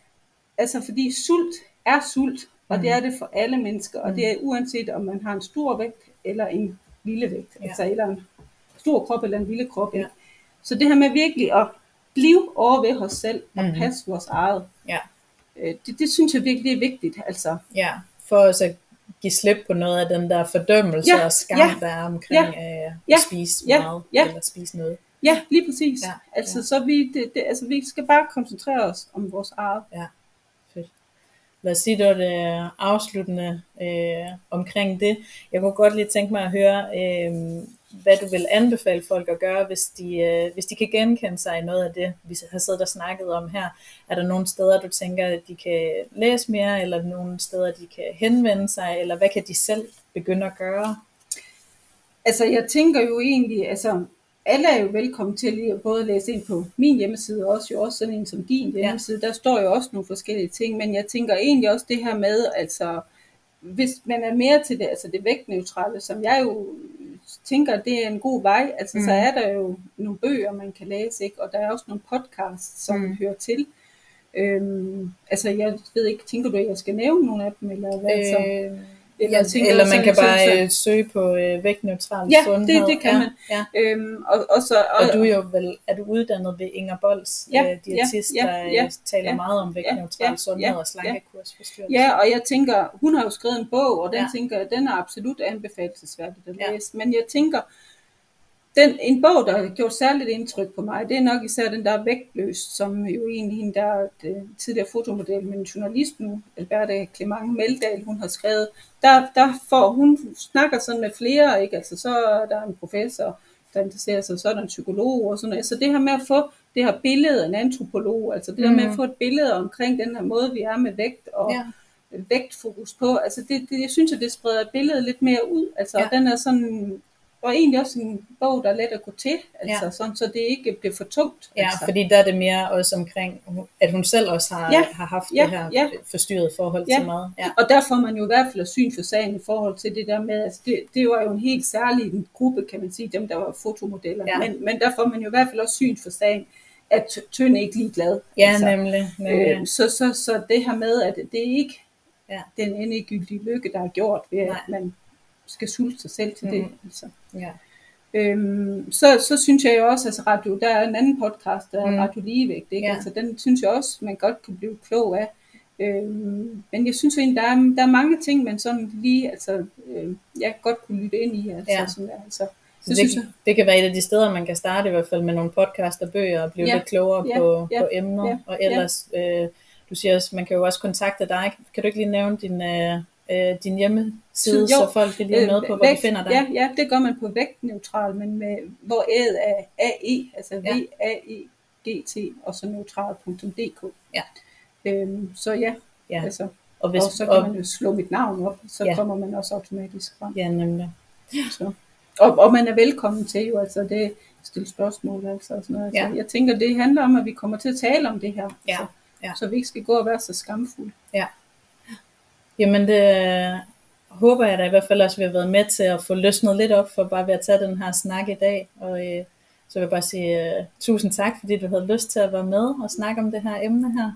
altså fordi sult er sult, og det er det for alle mennesker, og det er uanset om man har en stor vægt eller en lille vægt, Ja. altså eller en stor krop eller en lille krop. Ja. Så det her med virkelig at blive over ved os selv og Mhm. passe vores eget, Ja. øh, det, det synes jeg virkelig er vigtigt. Altså. Ja, for også at give slip på noget af den der fordømmelse Ja, og skam, ja, der er omkring øh, at ja, spise ja, meget ja. eller spise noget. Ja, lige præcis. Ja, Ja, altså, ja. ja. Så vi, det, det, altså, vi skal bare koncentrere os om vores eget. Fedt hvad siger du det det øh, afsluttende øh, omkring det. Jeg kunne godt lige tænke mig at høre, øh, hvad du vil anbefale folk at gøre, hvis de, øh, hvis de kan genkende sig i noget af det, vi har siddet og snakket om her. Er der nogle steder, du tænker, at de kan læse mere, eller nogle steder, de kan henvende sig, eller hvad kan de selv begynde at gøre? Altså, jeg tænker jo egentlig, altså, alle er jo velkommen til at både læse ind på min hjemmeside, og også jo også sådan en som din hjemmeside. Der står jo også nogle forskellige ting, men jeg tænker egentlig også det her med, altså, hvis man er mere til det, altså det vægtneutrale, som jeg jo tænker, det er en god vej, altså mm. så er der jo nogle bøger, man kan læse, ikke? og der er også nogle podcasts, som Mm. hører til. Øhm, altså jeg ved ikke, tænker du, at jeg skal nævne nogle af dem, eller hvad? så? Øh, Eller ja, tænker eller man kan bare øh, søge på øh, vægtneutral Ja, sundhed. det- det kan ja, man. Ja. Øhm, og, og, så, og, Og du er jo vel, er du uddannet ved Inger Bols, Ja, ja, diætist, ja, der ja, øh, ja, taler ja, meget om vægtneutral ja, ja, sundhed ja, og slankekursforstyrrelse. Ja, og jeg tænker, hun har jo skrevet en bog, og den Ja. ja. tænker jeg, den er absolut anbefalesværdig at Ja. læse. Men jeg tænker, den, en bog, der har gjort særligt indtryk på mig, det er nok især den der Vægtløs, som jo egentlig hende der er tidligere fotomodel, men journalist nu, Alberta Clement Meldal, hun har skrevet. Der, der får, hun snakker sådan med flere, ikke? Altså så er der en professor, der interesserer sig, så er der en psykolog og sådan noget. Så det her med at få det her billede, en antropolog, altså det mm. der med Mm. at få et billede omkring den her måde, vi er med vægt og Ja. vægtfokus på. Altså det, det, jeg synes, at det spreder billedet lidt mere ud. Altså, ja. den er sådan, og egentlig også en bog, der er let at gå til, altså, Ja. sådan, så det ikke bliver for tungt. Ja, altså. fordi der er det mere også omkring, at hun selv også har, Ja, har haft ja, det her ja. forstyrrede forhold Ja. til mad. Ja. Og der får man jo i hvert fald syn for sagen i forhold til det der med, altså det, det var jo en helt særlig gruppe, kan man sige, dem der var fotomodeller. Ja. Men, men der får man jo i hvert fald også syn for sagen, at Tøn er ikke ligeglad. Ja, nemlig. nemlig. Øh, så, så, så det her med, at det er ikke Ja. den endegyldige lykke, der er gjort ved, Nej. at man skal sulte sig selv til mm. det. Altså. Ja. Øhm, så, så synes jeg jo også, altså radio, der er en anden podcast, der er Mm. Radio Ligevægt, ikke? Ja. Ja. Altså, den synes jeg også, man godt kan blive klog af. Øhm, men jeg synes egentlig, der er, der er mange ting, man sådan lige, altså, øh, jeg godt kunne lytte ind i, altså, Ja. ja. sådan der, altså. Så Det synes jeg. det kan være et af de steder, man kan starte i hvert fald med nogle podcast og bøger og blive Ja, lidt klogere ja, på, ja, på emner. ja, og ellers, øh, du siger også, man kan jo også kontakte dig. Kan du ikke lige nævne din, øh, øh, din hjemmeside, Jo, så folk kan lige er med på, hvor de vægt- finder dig? Ja, ja, det gør man på vægtneutral, men med, hvor æd er AE, altså Ja. V-A-E-G-T, og så neutral.dk. Ja. Øhm, så ja, Ja. altså, Og, hvis, og så kan og, man jo slå mit navn op, så Ja. ja. kommer man også automatisk frem. ja, nemlig. Så. Og, og man er velkommen til jo, altså det, stille spørgsmål. Altså, og sådan noget. Ja. Altså, jeg tænker, det handler om, at vi kommer til at tale om det her. Ja, Så, ja. så vi ikke skal gå og være så skamfulde. Jamen det øh, håber jeg da i hvert fald også, at vi har været med til at få løsnet lidt op for bare ved at tage den her snak i dag. Og øh, så vil jeg bare sige uh, tusind tak, fordi du havde lyst til at være med og snakke om det her emne her.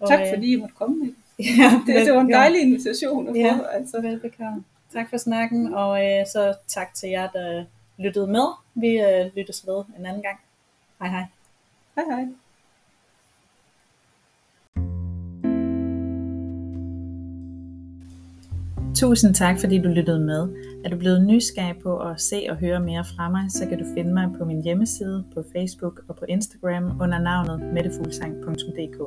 Og, Tak øh, fordi I måtte komme med. <laughs> ja, <laughs> Det, det var en dejlig invitation at få. Ja. Altså. Velbekomme. Tak for snakken, og øh, så tak til jer, der lyttede med. Vi øh, lyttes ved en anden gang. Hej hej. Hej hej. Tusind tak, fordi du lyttede med. Er du blevet nysgerrig på at se og høre mere fra mig, så kan du finde mig på min hjemmeside, på Facebook og på Instagram under navnet mettefuglsang.dk.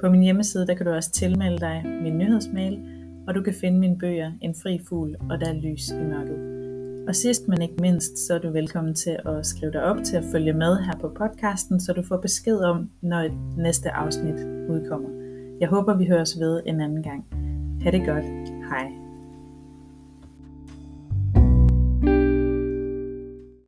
På min hjemmeside der kan du også tilmelde dig min nyhedsmail, og du kan finde mine bøger En fri fugl og Der er lys i mørket. Og sidst men ikke mindst, så er du velkommen til at skrive dig op til at følge med her på podcasten, så du får besked om, når næste afsnit udkommer. Jeg håber, vi høres ved en anden gang. Ha' det godt. Hej.